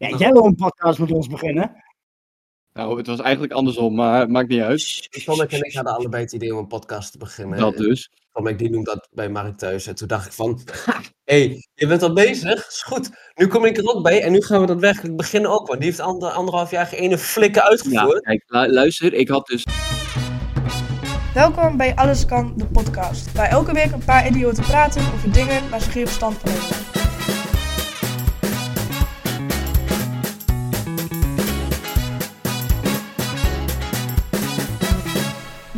Ja, jij wil een podcast met ons beginnen. Nou, het was eigenlijk andersom, maar maakt niet uit. Tomek en ik hadden allebei het idee om een podcast te beginnen. Dat dus. Tomek die noemt dat bij Mark thuis. En toen dacht ik van, hé, hey, je bent al bezig? Is goed. Nu kom ik er ook bij en nu gaan we daadwerkelijk beginnen ook. Want die heeft ander, anderhalf jaar geen flikken Ja, uitgevoerd. kijk, lu- luister, ik had dus... Welkom bij Alles Kan, de podcast. Waar elke week een paar idioten praten over dingen waar ze geen verstand van hebben.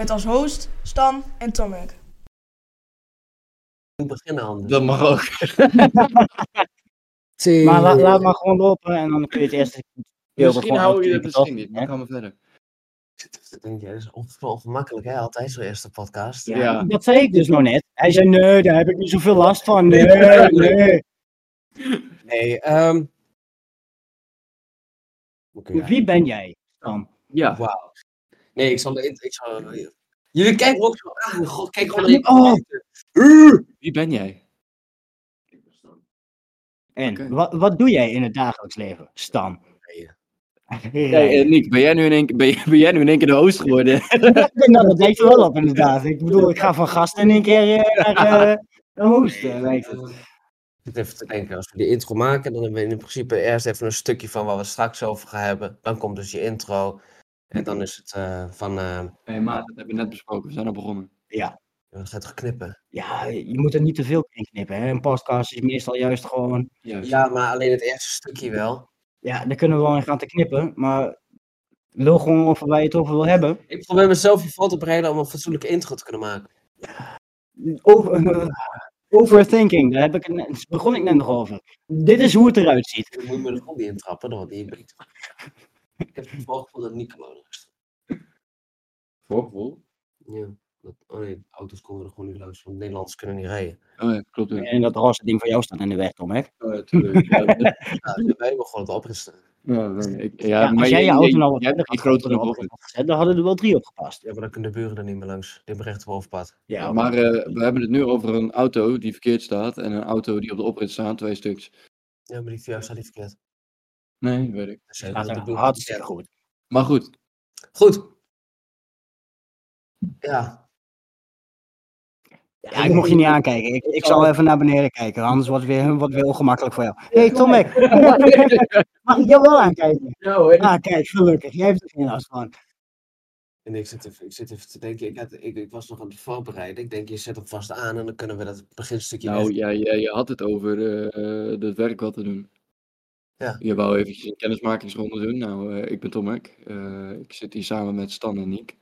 Met als host Stan en Tomek. Ik moet beginnen anders. Dat mag ook. Maar la- laat maar gewoon lopen en dan kun je het eerste Misschien gewoon hou je het misschien niet, maar gaan we verder. Ik denk, ja, dat is on- ongemakkelijk, hè? Altijd zo'n eerste podcast. Ja, Ja. Dat zei ik dus nog net. Hij zei, nee, daar heb ik niet zoveel last van. Nee, nee. Nee, ehm Oké, Wie ben jij dan? Ja, Wauw. Nee, ik zal ik zal, Jullie kijken ook zo aan. God, kijk gewoon naar Oh. wie ben jij? En wat, wat doe jij in het dagelijks leven, Stan? Hey, eh, Nick, ben jij, nu in één, keer- ben, jij, ben jij nu in één keer de host geworden? nou, dat lijkt er wel op inderdaad. Ik bedoel, ik ga van gast in één keer eh, naar eh, de host, lijkt het. Ik zit even te denken, als we die intro maken, dan hebben we in principe eerst even een stukje van waar we het straks over gaan hebben. Dan komt dus je intro. En dan is het eh, van, eh Hé maat, dat hebben we net besproken, we zijn al begonnen. wat gaat toch knippen? Ja, je moet er niet te veel in knippen. Hè? Een podcast is meestal juist gewoon... Juist. Ja, maar alleen het eerste stukje wel. Ja, daar kunnen we wel in gaan te knippen, maar... Lul gewoon over waar je het over wil hebben. Ik probeer mezelf voor te bereiden om een fatsoenlijke intro te kunnen maken. Over, overthinking, daar heb ik het net, begon ik net nog over. Dit is hoe het eruit ziet. Je moet me er gewoon niet intrappen, wordt niet beter. Ik heb het voorgevoel dat het niet kan worden. Voorgevoel? Ja. Dat, oh nee, auto's komen er gewoon niet langs, want Nederlanders kunnen niet rijden. Oh ja, klopt. Ja, En dat roze ding van jou staat in de weg, Tom, hè? oh, ja, tuurlijk. Ja, wij hebben gewoon het opristen. ja, ik- ja, Ja, maar als jij je auto nou wat hebt verder die had grotere erop bochten. had gezet, dan hadden er wel drie op gepast. Ja, maar dan kunnen de buren er niet meer langs. Die hebben recht op overpad. Ja, Maar eh, we hebben het nu over een auto die verkeerd staat en een auto die op de oprit staat, twee stuks. Ja, maar die voor jou staat niet verkeerd. Nee, weet ik. Dus, dat hartstikke verkeerd. goed. Maar goed, Goed. Ja. Ja, ik mocht je niet aankijken. Ik, ik zal even naar beneden kijken, anders wordt het weer, wordt weer ongemakkelijk voor jou. Hé, hey, Tomek. Mag ik jou wel aankijken? Ah, kijk, gelukkig. Jij hebt er geen last van. En ik zit even, ik zit even te denken, ik, had, ik, ik was nog aan het voorbereiden. Ik denk, je zet hem vast aan en dan kunnen we dat beginstukje nou weg- ja, ja, je had het over eh, eh, het werk wat te doen. Ja. Je wou eventjes een kennismakingsronde doen. Nou, eh, ik ben Tomek. Eh, ik zit hier samen met Stan en Niek.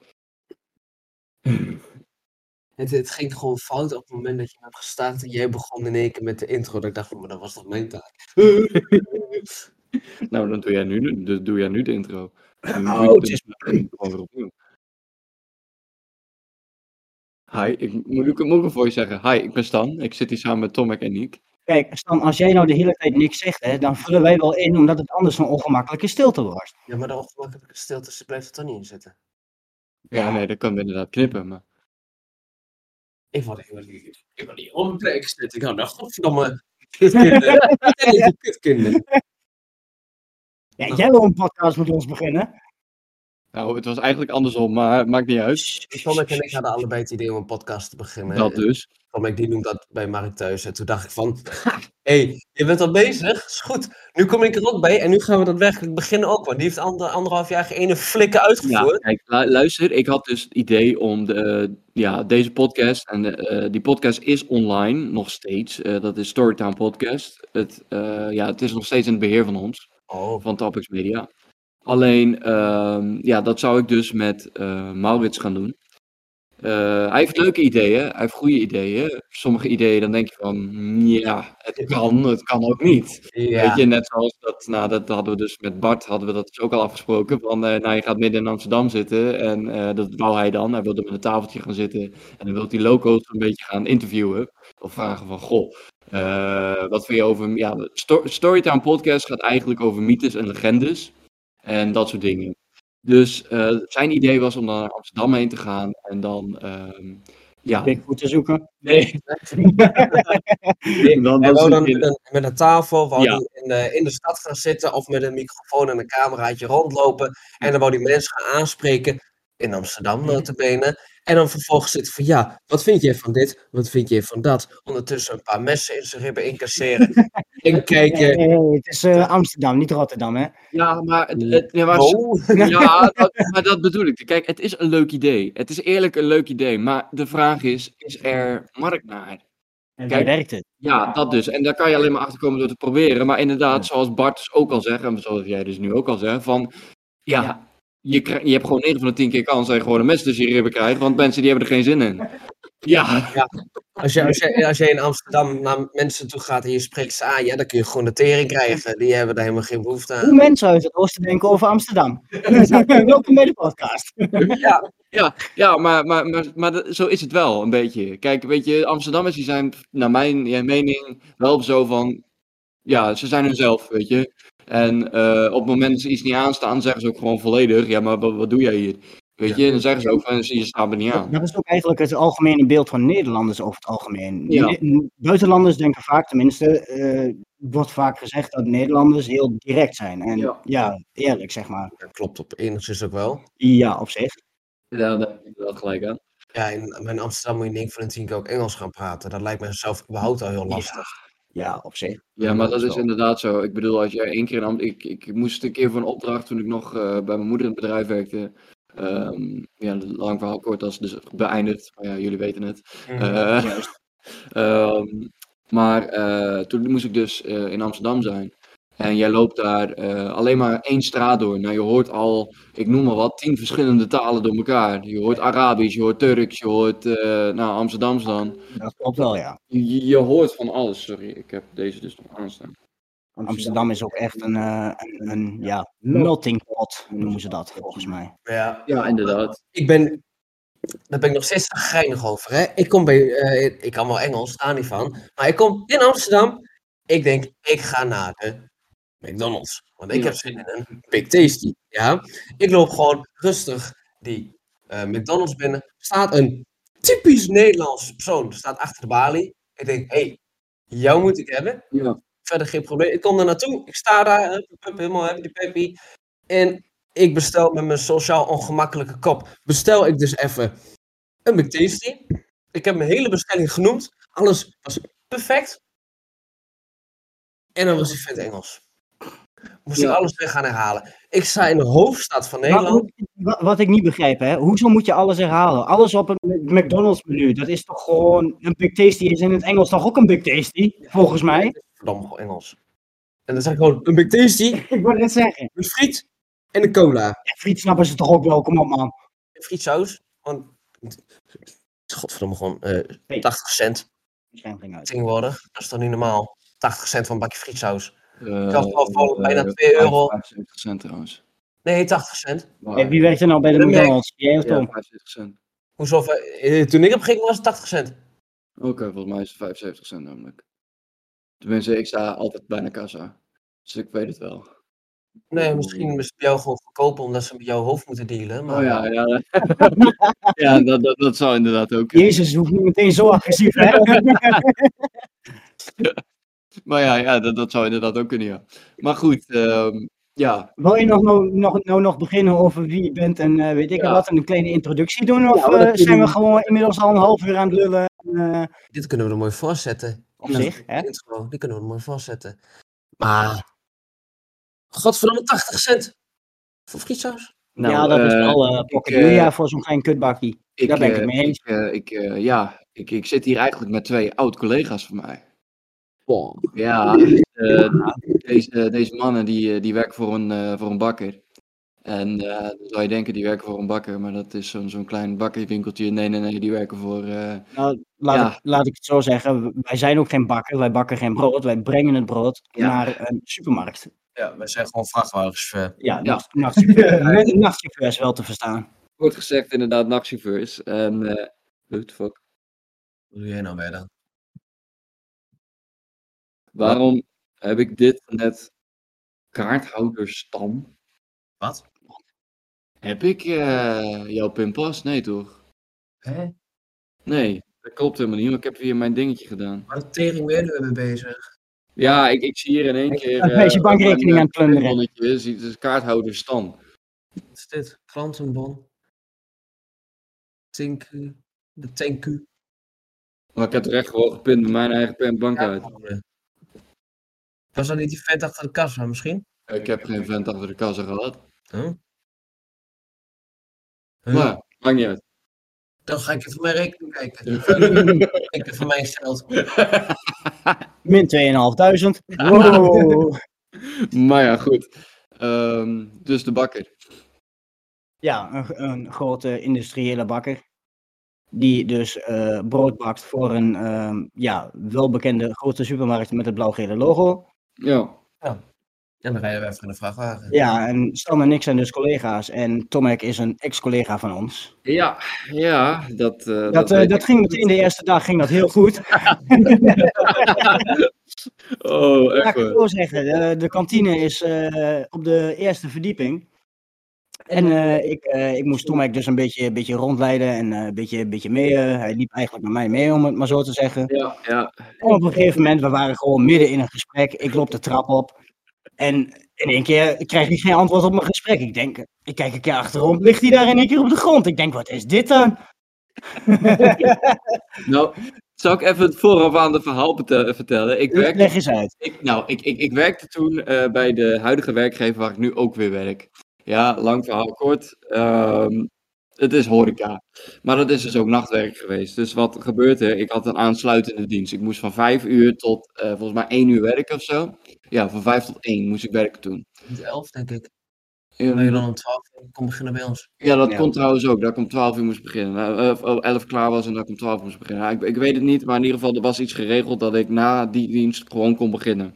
Het, het ging gewoon fout op het moment dat je hebt gestart en jij begon in één keer met de intro. Dat ik dacht van, maar dat was toch mijn taak? nou, dan doe jij nu, de- de- doe jij nu de intro. Oh, het is-. Hi, ik moet ik moet ik voor je zeggen. Hi, ik ben Stan. Ik zit hier samen met Tomek en Niek. Kijk, Stan, als jij nou de hele tijd niks zegt, hè, dan vullen wij wel in, omdat het anders een ongemakkelijke stilte wordt. Ja, maar de ongemakkelijke stilte ze blijft er toch niet in zitten. Ja, nee, dat kan we inderdaad knippen. Maar... Ik word, ik word, ik ik word niet op een plek zitten. Ik hou nou, godverdomme. Kutkinderen. Kutkinderen. Ja, jij wil een podcast met ons beginnen. Nou, het was eigenlijk andersom, maar maakt niet uit. Tomek en ik hadden allebei het idee om een podcast te beginnen. Dat dus. Tomek die noemt dat bij Mark thuis. En toen dacht ik van, hé, hey, je bent al bezig? Is goed. Nu kom ik er ook bij en nu gaan we daadwerkelijk beginnen ook. Want die heeft ander, anderhalf jaar geen flikken Ja, uitgevoerd. kijk, lu- luister, ik had dus het idee om de, eh, ja, deze podcast, en eh, die podcast is online nog steeds, eh, dat is Storytime Podcast. Het, ja, het is nog steeds in het beheer van ons, Oh, van Topics Media. Alleen, ehm, ja, dat zou ik dus met eh, Maurits gaan doen. Eh, hij heeft leuke ideeën, hij heeft goede ideeën. Sommige ideeën, dan denk je van, mm, ja, het kan, het kan ook niet. ja. Weet je, net zoals dat, nou, dat hadden we dus met Bart, hadden we dat dus ook al afgesproken. Van, eh, nou, je gaat midden in Amsterdam zitten en dat wou hij dan. Hij wilde met een tafeltje gaan zitten en dan wilde hij loco's een beetje gaan interviewen. Of vragen van, goh, wat vind je over... Ja, Storytime podcast gaat eigenlijk over mythes en legendes en dat soort dingen. Dus eh, zijn idee was om dan naar Amsterdam heen te gaan en dan ehm, Ja, Bigfoot te zoeken. Nee. En dan dan met een, met een tafel Ja. die in, de, in de stad gaan zitten of met een microfoon en een cameraatje rondlopen. En dan wou die mensen gaan aanspreken in Amsterdam notabene. En dan vervolgens zitten van ja, wat vind je van dit? Wat vind je van dat? Ondertussen een paar messen in zijn ribben incasseren. en kijken. Nee, nee, het is eh, Amsterdam, niet Rotterdam, hè? Ja, maar, het, het- ja, maar, Oh. ja, dat, maar dat bedoel ik. Kijk, het is een leuk idee. Het is eerlijk een leuk idee. Maar de vraag is, is er markt naar? En Kijk. daar werkt het. Ja, dat dus. En daar kan je alleen maar achter komen door te proberen. Maar inderdaad, zoals Bart dus ook al zegt, en zoals jij dus nu ook al zegt, van ja, je, krijg- je hebt gewoon 9 van de 10 keer kans dat je gewoon een mes tussen je ribben krijgt, want mensen die hebben er geen zin in. Ja, Als je, als, je, als je in Amsterdam naar mensen toe gaat en je spreekt ze aan, ja, dan kun je gewoon de tering krijgen. Die hebben daar helemaal geen behoefte Hoe aan. mensen uit het oosten denken over Amsterdam. Welkom bij de podcast. Ja, ja, ja maar, maar, maar, maar zo is het wel een beetje. Kijk, weet je, Amsterdammers die zijn, naar mijn ja, mening, wel zo van, ja, ze zijn hunzelf, weet je. En eh, op het moment dat ze iets niet aanstaan, zeggen ze ook gewoon volledig, ja, maar wat, wat doe jij hier? Weet je, en dan zeggen ze ook van, je staat me niet aan. Dat is ook eigenlijk het algemene beeld van Nederlanders over het algemeen. Ja. Buitenlanders denken vaak, tenminste, eh, wordt vaak gezegd dat Nederlanders heel direct zijn. En Ja. ja, eerlijk zeg maar. dat klopt op enigszins ook wel. Ja, op zich. Ja, daar heb ik wel gelijk aan. Ja, in, in Amsterdam moet je 9 van de 10 keer ook Engels gaan praten. Dat lijkt me zelf überhaupt al heel lastig. Ja, op zich. Ja, maar dat is inderdaad zo. Ik bedoel, als jij één keer in ik, ik moest een keer voor een opdracht toen ik nog eh, bij mijn moeder in het bedrijf werkte. Ehm, ja, lang verhaal kort, dat is dus beëindigd. Maar ja, jullie weten het. Ehm, maar eh, toen moest ik dus eh, in Amsterdam zijn. En jij loopt daar eh, alleen maar één straat door. Nou, je hoort al, ik noem maar wat, tien verschillende talen door elkaar. Je hoort Arabisch, je hoort Turks, je hoort, eh, nou, Amsterdams dan. Dat klopt wel, ja. Je, je hoort van alles. Sorry, ik heb deze dus nog aanstaan. Amsterdam is ook echt een, eh, een, een ja, melting pot, noemen ze dat volgens mij. Ja. Ja, inderdaad. Ik ben, daar ben ik nog steeds geinig over. Hè? Ik kom bij, eh, ik kan wel Engels, daar niet van. Maar ik kom in Amsterdam. Ik denk, ik ga naar de McDonald's. Want ik heb zin in een Big Tasty. Ja? Ik loop gewoon rustig die eh, McDonald's binnen. Staat een typisch Nederlands persoon. Staat achter de balie. Ik denk, hé, hey, jou moet ik hebben. Ja. Verder geen probleem. Ik kom daar naartoe. Ik sta daar. hup, hup, helemaal happy peppy. En ik bestel met mijn sociaal ongemakkelijke kop. Bestel ik dus even een McTasty. Ik heb mijn hele bestelling genoemd. Alles was perfect. En dan was die vent Engels. Moest ik Ja. alles weer gaan herhalen. Ik sta in de hoofdstad van Nederland. wat ik niet begrijp, hè, hoezo moet je alles herhalen? Alles op een McDonald's menu, dat is toch gewoon, een Big Tasty is in het Engels toch ook een Big Tasty, volgens mij? Verdomme, gewoon Engels. En dan zeg ik gewoon een McTasty Ik wil net zeggen, met friet en een cola. ja, friet snappen ze toch ook wel, kom op man. Frietsaus. Want, godverdomme, gewoon eh 80 cent Scherm ging uit. tegenwoordig. Dat is toch niet normaal? 80 cent voor een bakje frietsaus. Uh, had al voor bijna 2 euro. 75 cent trouwens. Nee, 80 cent. Hey, wie werkt er nou bij de. McDonald's? Jij of ja, Tom? 75 cent. Hoezo? eh, toen ik heb gekeken was het 80 cent. Oké, volgens mij is het 75 cent namelijk. Tenminste, ik sta altijd bijna kassa. Dus ik weet het wel. Nee, misschien is het bij jou gewoon goedkoper omdat ze met jouw hoofd moeten dealen. Maar Oh ja, ja. ja, dat, dat, dat zou inderdaad ook. Jezus, hoeft niet meteen zo agressief, hè? Maar ja, ja dat, dat zou inderdaad ook kunnen, ja. Maar goed, ehm, ja. Wil je nog, nou, nog, nou nog beginnen over wie je bent en eh, weet ik Ja. wat, en een kleine introductie doen? Of Ja, eh, zijn we gewoon inmiddels al een half uur aan het lullen? eh, dit kunnen we er mooi voorzetten. op zich, hè? Intro, die kunnen we er mooi voorzetten. Maar, godverdomme 80 cent voor frietsaus. Nou, ja, dat is eh, wel uh, ik, pocket ja, voor zo'n klein kutbakkie. Ik, Daar ben ik het mee eens. Ik, eh, ik, ja, ik, ik zit hier eigenlijk met twee oud-collega's van mij. Ja, eh, deze, deze mannen die, eh, die werken voor een, eh, voor een bakker. En eh, dan zou je denken, die werken voor een bakker, maar dat is zo'n zo'n klein bakkerwinkeltje. Nee, nee, nee, die werken voor... eh, Nou, laat, ja. ik, laat ik het zo zeggen, wij zijn ook geen bakker, wij bakken geen brood, wij brengen het brood Ja. naar een supermarkt. Ja, wij zijn gewoon vrachtwagens. Ja, Ja. nacht- nachtchauffeur- is wel te verstaan. wordt gezegd inderdaad nachtchauffeurs. En, eh what the fuck? Wat doe jij nou bij dan? Waarom heb ik dit net kaarthouderstam? Wat? Heb ik eh, jouw pinpas? Nee toch? Hè? Nee, dat klopt helemaal niet, want ik heb weer mijn dingetje gedaan. Waar de tering ben je mee bezig? Ja, ik, ik zie hier in één keer... Dan is je eh, bankrekening aan het plunderen. eh, Het is kaarthouder Stan. Wat is dit? Klantenbon. Tinku. De Tenku. Maar ik heb er echt gewoon gepint met mijn eigen pen bank uit. Was dat niet die vent achter de kassa misschien? Ik heb geen vent achter de kassa gehad. Huh? Huh? Maar, maakt niet uit. Dan ga ik even mijn rekening kijken. ik heb van mijn geld. Min 2.500. Wow. Maar ja, goed. Ehm, dus de bakker. Ja, een, een grote industriële bakker. Die dus eh, brood bakt voor een ehm, ja, welbekende grote supermarkt met het blauw-gele logo. Ja. En dan rijden we even in de vrachtwagen. Ja, en Stan en ik zijn dus collega's. En Tomek is een ex-collega van ons. Ja, ja, dat... eh, Dat, eh, weet dat ging meteen de eerste dag ging dat heel goed. Oh, Laat echt ik het zo zeggen. De, de kantine is eh, op de eerste verdieping. En eh, ik, eh, ik moest Tomek dus een beetje, een beetje rondleiden en eh, een beetje, een beetje mee. hij liep eigenlijk met mij mee, om het maar zo te zeggen. Ja, ja. En op een gegeven moment, we waren gewoon midden in een gesprek. Ik loop de trap op. En in één keer krijg ik geen antwoord op mijn gesprek. Ik denk, ik kijk een keer achterom. Ligt hij daar in één keer op de grond? Ik denk, wat is dit dan? Nou, zal ik even het voorafgaande verhaal bete- vertellen? Ik werkte, Leg eens uit. ik, nou, ik, ik, ik werkte toen bij de huidige werkgever waar ik nu ook weer werk. Ja, lang verhaal kort. Ehm, het is horeca. Maar dat is dus ook nachtwerk geweest. Dus wat gebeurt er? Ik had een aansluitende dienst. Ik moest van vijf uur tot eh, volgens mij één uur werken of zo. Ja, van vijf tot één moest ik werken toen. Niet elf, denk ik. Ja, je dan om twaalf kom beginnen bij ons? Ja, dat Ja. komt trouwens ook. Dat ik om 12 uur moest beginnen. Eh, Of om 11 klaar was en dat ik om 12 moest beginnen. Ja, ik, ik weet het niet, maar in ieder geval er was iets geregeld dat ik na die dienst gewoon kon beginnen.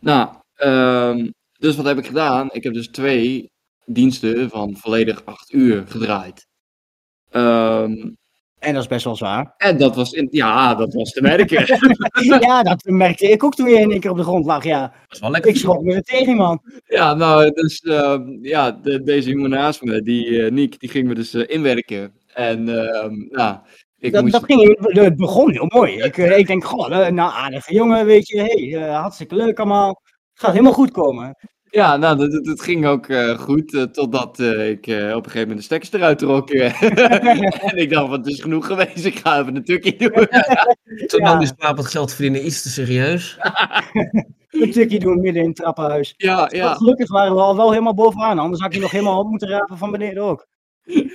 Nou, ehm, dus wat heb ik gedaan? Ik heb dus twee diensten van volledig 8 uur gedraaid. Ehm, En dat is best wel zwaar. en dat was, in, ja, dat was te merken. ja, dat merkte ik ook toen je in één keer op de grond lag. Ja, Dat is wel lekker. ik schrok me er tegen, man. ja, nou, dus ehm, ja, de, deze jongen naast me, die eh Niek, die ging me dus eh, inwerken. En ehm, nou, ik Dat, moest... dat ging, het begon heel mooi. Ik, eh, ik denk, goh, nou aardige jongen, weet je. Hey, hartstikke leuk allemaal. Het gaat helemaal goed komen. Ja, nou, dat, ging ook eh, goed, eh, totdat eh, ik eh, op een gegeven moment de stekkers eruit trok. en ik dacht, van, het is genoeg geweest, ik ga even een tukje doen. Toen Ja. nam slaap het geld verdienen iets te serieus. Een tukje doen midden in het trappenhuis. ja, ja, Gelukkig waren we al wel helemaal bovenaan, anders had ik je nog helemaal op moeten rapen van beneden ook.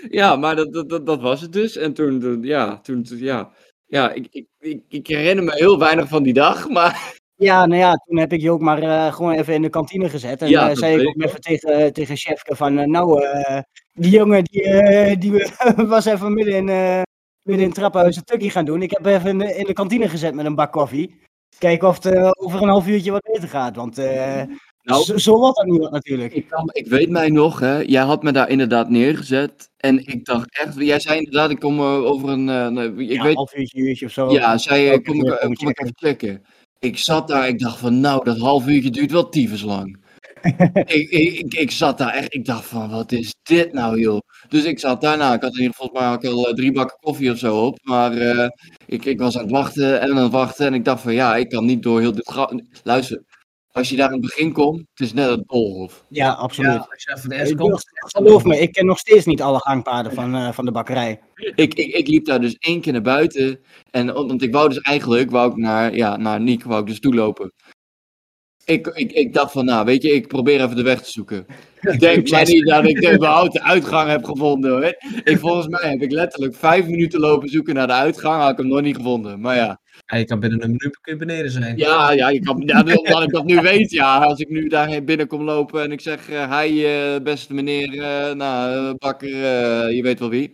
ja, maar dat, dat, dat, dat was het dus. En toen, toen ja, toen, toen- ja, ja ik, ik, ik, ik herinner me heel weinig van die dag, maar Ja, nou ja, toen heb ik je ook maar eh, gewoon even in de kantine gezet. En Ja, eh, zei ik ook even tegen, tegen chefke van, eh, nou, eh, die jongen die, eh, die was even midden in, eh, midden in het trappenhuis een tukje gaan doen. Ik heb even in de, in de kantine gezet met een bak koffie. Kijken of het eh, over een half uurtje wat beter gaat, want eh, nou, zo, zo wordt dat niet wat natuurlijk. ik, kan, ik weet mij nog, hè, jij had me daar inderdaad neergezet. En ik dacht echt, jij zei inderdaad, ik kom eh, over een, eh, ik ja, weet half uurtje, uurtje of zo. Ja, zei kom, ik, komen kom ik even checken. Ik zat daar, ik dacht van, nou, dat half uurtje duurt wel tyfus lang. ik, ik, ik, zat daar echt, ik dacht van, wat is dit nou, joh? Dus ik zat daarna, ik had in ieder geval volgens mij had ik al eh, drie bakken koffie of zo op. Maar eh, ik, ik was aan het wachten en aan het wachten en ik dacht van, ja, ik kan niet door heel dit... Luister, als je daar in het begin komt, het is net een doolhof. Ja, absoluut. Ja, als je voor de durf- komt. Geloof me, ik ken nog steeds niet alle gangpaden van, eh, van de bakkerij. Ik, ik, ik liep daar dus één keer naar buiten. En, want ik wou dus eigenlijk, wou ik naar, ja, naar Niek, wou ik dus toelopen. Ik, ik, ik dacht van, nou, weet je, ik probeer even de weg te zoeken. Ik denk maar niet dat ik de überhaupt de uitgang heb gevonden, hoor. Ik, volgens mij heb ik letterlijk vijf minuten lopen zoeken naar de uitgang, had ik hem nog niet gevonden. Maar ja, Ja, je kan binnen een minuut kun je beneden zijn. ja, ja, je kan, ja omdat ik dat nu weet, ja. Als ik nu daarheen binnen kom lopen en ik zeg, eh hi, eh, beste meneer, eh, nou, bakker, eh, je weet wel wie.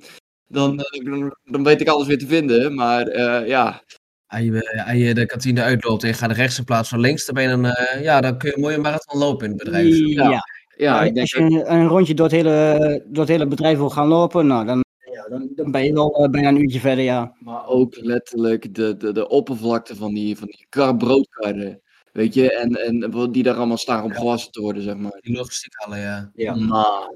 Dan, dan, dan weet ik alles weer te vinden, maar eh, ja, Als je, als je de kantine uitloopt en je gaat rechts in plaats van links, dan, ben je dan, eh, ja, dan kun je een mooie marathon lopen in het bedrijf. Ja. Ja. ja, ik denk als je een, een rondje door het, hele, door het hele bedrijf wil gaan lopen, nou, dan, dan, dan ben je wel eh, bijna een uurtje verder, ja. Maar ook letterlijk de, de, de oppervlakte van die, van die kar broodkarren. Weet je, en, en wat die daar allemaal staan om Ja. gewassen te worden, zeg maar. Die logistiek hadden, ja. Ja. Maar,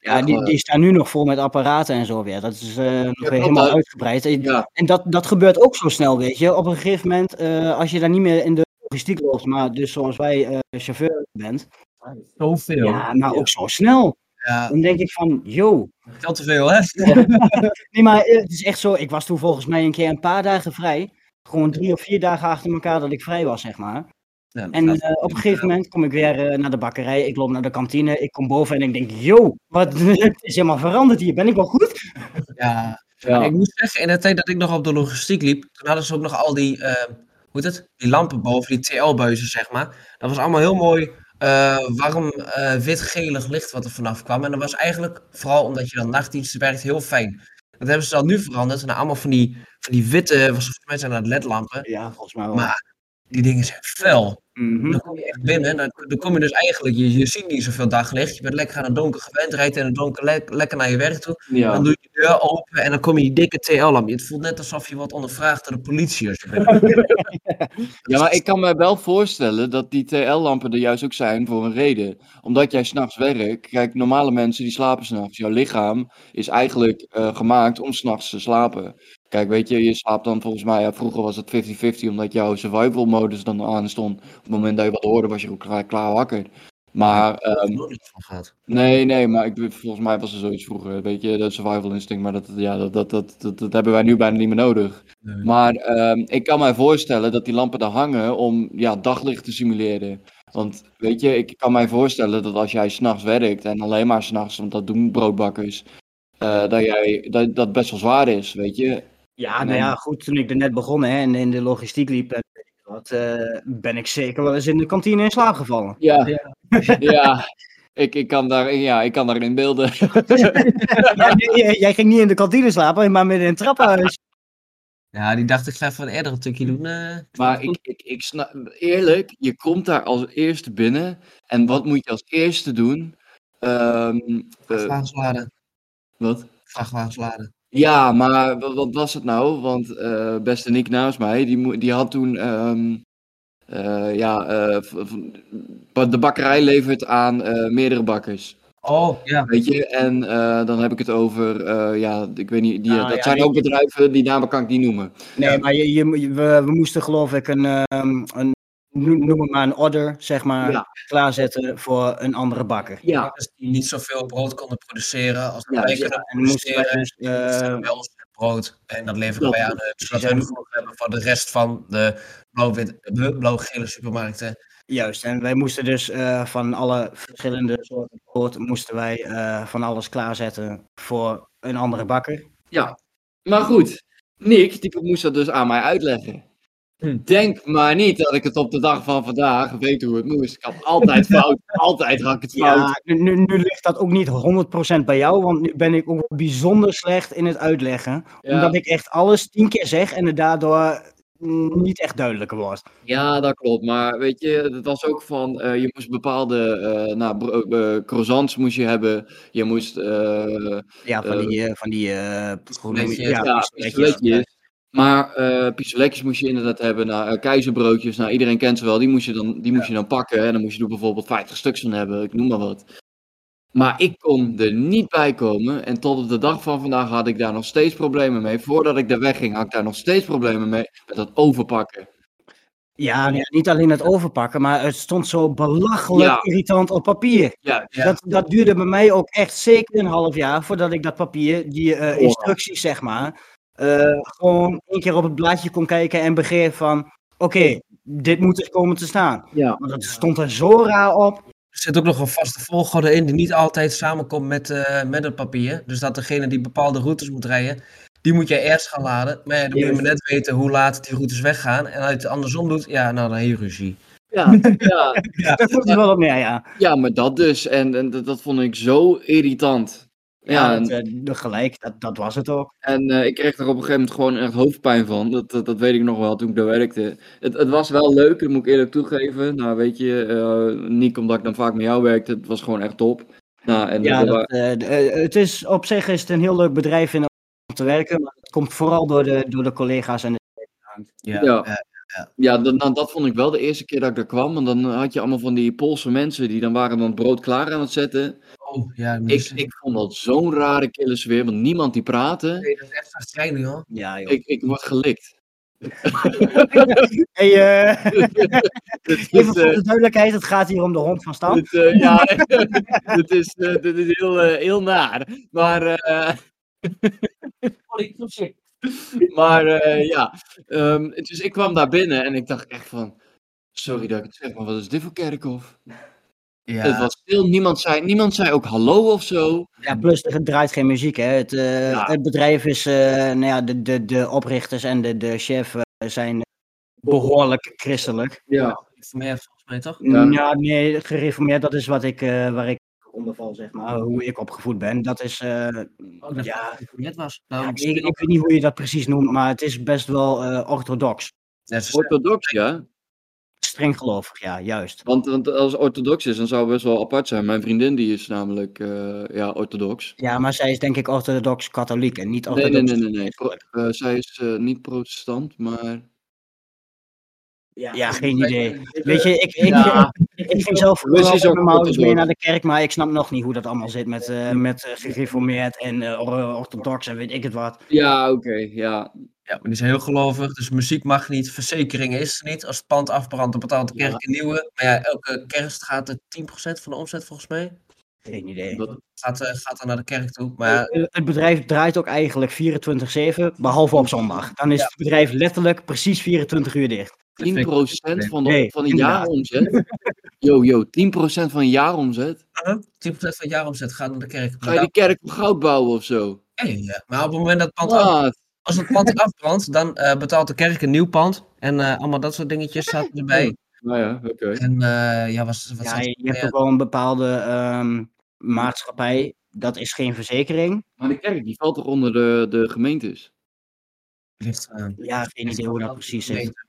Ja, die, die staan nu nog vol met apparaten en zo weer. Dat is eh, nog weer helemaal uitgebreid. En- ja, En dat, dat gebeurt ook zo snel, weet je. Op een gegeven moment, eh, als je daar niet meer in de logistiek loopt, maar dus zoals wij eh, chauffeur bent, Zoveel. Ja, ja, maar ook zo snel. Dan denk ik van, yo. veel te veel, hè? Nee, maar eh, het is echt zo, ik was toen volgens mij een keer een paar dagen vrij. Gewoon drie of vier dagen achter elkaar dat ik vrij was, zeg maar. Ja, En eh, op een gegeven moment kom ik weer eh, naar de bakkerij, ik loop naar de kantine, ik kom boven en ik denk, yo, wat het is helemaal veranderd hier, ben ik wel goed? ja. ja. Ik moet zeggen, in de tijd dat ik nog op de logistiek liep, toen hadden ze ook nog al die, hoe heet het? Die lampen boven, die TL-buizen, zeg maar. Dat was allemaal heel mooi eh, warm, eh, wit-gelig licht wat er vanaf kwam. En dat was eigenlijk, vooral omdat je dan nachtdiensten werkt, heel fijn. Dat hebben ze dan nu veranderd naar allemaal van die, van die witte, volgens mij zijn dat ledlampen. Ja, volgens mij wel. Maar die dingen zijn fel. Mhm. Dan kom je echt binnen, dan, dan kom je dus eigenlijk, je, je ziet niet zoveel daglicht. Je bent lekker aan het donker gewend, rijdt in het donker le- lekker naar je werk toe. ja. Dan doe je de deur open en dan kom je die dikke TL-lamp. Het voelt net alsof je wordt ondervraagd door de politie. Als je binnenkomt. Ja, maar ik kan me wel voorstellen dat die TL-lampen er juist ook zijn voor een reden. Omdat jij s'nachts werkt. Kijk, normale mensen die slapen s'nachts. Jouw lichaam is eigenlijk eh, gemaakt om s'nachts te slapen. Kijk, weet je, je slaapt dan volgens mij, ja, vroeger was het 50-50 omdat jouw survival modus dan aan stond. Op het moment dat je wat hoorde was je ook klaar, klaar wakker. Maar, ehm, nee, nee, maar ik, volgens mij was er zoiets vroeger, weet je, de survival instinct. Maar dat, ja, dat, dat, dat, dat, dat hebben wij nu bijna niet meer nodig. Nee. Maar ehm, ik kan mij voorstellen dat die lampen daar hangen om ja, daglicht te simuleren. Want weet je, ik kan mij voorstellen dat als jij s'nachts werkt en alleen maar s'nachts, want dat doen broodbakkers, eh, dat, jij, dat dat best wel zwaar is, weet je. Ja, nou ja, goed, toen ik er net begon hè, en in de logistiek liep, en ik wat, eh, ben ik zeker wel eens in de kantine in slaap gevallen. Ja, ja. ik, ik, kan daar, ja ik kan daarin beelden. Ja, jij- jij ging niet in de kantine slapen, maar midden in het trappenhuis. Ja, die dacht ik ga even een eerder een tukje doen. eh. Maar ik, ik, ik snap, eerlijk, je komt daar als eerste binnen en wat moet je als eerste doen? Ehm, eh, Vrachtwagens laden. wat? Vrachtwagens laden. Ja, maar wat, wat was het nou? Want eh, beste Nick naast mij, die, mo- die had toen. ehm, eh, ja, eh, v- v- de bakkerij levert aan eh, meerdere bakkers. Oh, ja. Weet je, en eh, dan heb ik het over. eh, ja, ik weet niet. Die, Ah, dat ja, zijn ook bedrijven, die namen kan ik niet noemen. Nee, maar je, je, we, we moesten geloof ik een, ehm, een noem het maar een order, zeg maar, Ja. klaarzetten voor een andere bakker. Ja, Dus die niet zoveel brood konden produceren als Ja, wij ja, kunnen En produceren. dus, eh, bij ons het brood en dat leveren wij aan hun, zodat we genoeg hebben voor de rest van de blauw-gele supermarkten. Juist, en wij moesten dus eh, van alle verschillende soorten brood, moesten wij eh, van alles klaarzetten voor een andere bakker. ja. Maar goed, Nick, die moest dat dus aan mij uitleggen. Denk maar niet dat ik het op de dag van vandaag weet hoe het moest. Ik had altijd fout. altijd had ik het fout. Ja, nu, ligt dat ook niet 100% bij jou, want nu ben ik ook bijzonder slecht in het uitleggen. Ja. Omdat ik echt alles tien keer zeg en het daardoor niet echt duidelijker wordt. Ja, dat klopt. Maar weet je, het was ook van, eh, je moest bepaalde eh nou, eh, croissants moest je hebben. Je moest, Ja, van die, van die ja, ja. Maar eh pistoletjes moest je inderdaad hebben. Nou, eh, keizerbroodjes, nou, iedereen kent ze wel. Die moest je dan, die moest je dan pakken. En dan moest je er bijvoorbeeld 50 stuks van hebben. Ik noem maar wat. Maar ik kon er niet bij komen. En tot op de dag van vandaag had ik daar nog steeds problemen mee. Voordat ik daar wegging, had ik daar nog steeds problemen mee. Met dat overpakken. Ja, niet alleen het overpakken, maar het stond zo belachelijk Ja. irritant op papier. Ja, Ja. Dat, dat duurde bij mij ook echt zeker een half jaar voordat ik dat papier, die Oh. instructies zeg maar, eh, gewoon één keer op het blaadje kon kijken en begreep van, oké, dit moet er komen te staan. ja. Maar dat stond er zo raar op. Er zit ook nog een vaste volgorde in die niet altijd samenkomt met, eh, met het papier. Dus dat degene die bepaalde routes moet rijden, die moet jij eerst gaan laden. Maar ja, dan moet je maar net weten hoe laat die routes weggaan. En als je het andersom doet, ja, nou dan heb je ruzie. Ja, ja, Dat komt er wel op neer, ja. ja, maar dat dus. En, en dat, dat vond ik zo irritant. Ja, Ja, en, dat, eh, gelijk, dat, dat was het ook. en eh, ik kreeg er op een gegeven moment gewoon echt hoofdpijn van. Dat, dat, dat weet ik nog wel toen ik daar werkte. Het, het was wel leuk, dat moet ik eerlijk toegeven. Nou, weet je, eh niet omdat ik dan vaak met jou werkte. Het was gewoon echt top. Nou, en Ja, dat, het is op zich is het een heel leuk bedrijf in om te werken, maar het komt vooral door de, door de collega's en de Ja, Ja. Ja, dat, nou, dat vond ik wel de eerste keer dat ik er kwam. Want dan had je allemaal van die Poolse mensen die dan waren dan het brood klaar aan het zetten. Oh, ja, Ik, is, ik vond dat zo'n rare kille sfeer, want niemand die praatte. nee, dat is echt frustrerend, hoor. Ja, joh. Ik, ik word gelikt. Hey, eh, Dit even is, voor eh, de duidelijkheid, het gaat hier om de hond van Stam. dit, eh, ja, dit is, eh, dit is heel, heel naar. Maar, eh, maar eh, ja, Ehm, dus ik kwam daar binnen en ik dacht echt van, sorry dat ik het zeg, maar wat is dit voor kerkhof? Ja, Het was stil, niemand zei, niemand zei ook hallo of zo. Ja, plus er draait geen muziek. Hè. Het, eh, Ja. het bedrijf is, eh, nou ja, de, de, de oprichters en de, de chef eh, zijn behoorlijk christelijk. Ja. mij volgens mij toch? Ja. Ja, nee, gereformeerd, dat is wat ik, eh, waar ik onder val, zeg maar. Hoe ik opgevoed ben. Dat is, eh, Oh, dat ja, het net was. ja, Nou, ik, ik weet niet hoe je dat precies noemt, maar het is best wel eh, orthodox. Orthodox, ja. Streng gelovig, ja, juist. Want, want als het orthodox is, dan zou het best wel apart zijn. Mijn vriendin die is namelijk eh, ja, orthodox. Ja, maar zij is denk ik orthodox katholiek en niet Nee, orthodox. nee, nee, nee. nee. Pro- eh, zij is eh, niet protestant, maar... Ja, geen idee. Weet je, ik, ik, Ja. ik, ging zelf ook mijn ouders mee orthodox. naar de kerk, maar ik snap nog niet hoe dat allemaal zit met, eh, met eh, gereformeerd en eh, or- orthodox en weet ik het wat. Ja, oké, ja. Ja, maar die zijn heel gelovig, dus muziek mag niet, verzekering is er niet. Als het pand afbrandt, dan betaalt de kerk een nieuwe. Maar ja, elke kerst gaat er 10% van de omzet volgens mij. Geen idee. Dat, Gaat, eh, gaat dan naar de kerk toe. Maar ja, Het bedrijf draait ook eigenlijk 24-7, behalve op zondag. Dan is het bedrijf letterlijk precies 24 uur dicht. 10% van de, Nee, van een inderdaad. jaaromzet. Yo, yo, 10% van een jaaromzet. 10% van het jaaromzet gaat naar de kerk. Ga je die kerk op goud bouwen of zo? Ja, ja, ja. Maar op het moment dat het pand, af, als het pand afbrandt, dan eh, betaalt de kerk een nieuw pand. En eh, allemaal dat soort dingetjes zaten erbij. Nou ja, oké. En eh, ja, was, wat Ja, je hebt ook wel een bepaalde ehm, maatschappij. Dat is geen verzekering. Maar de kerk, die valt toch onder de, de gemeentes? ligt, eh, Ja, geen idee hoe dat precies zit.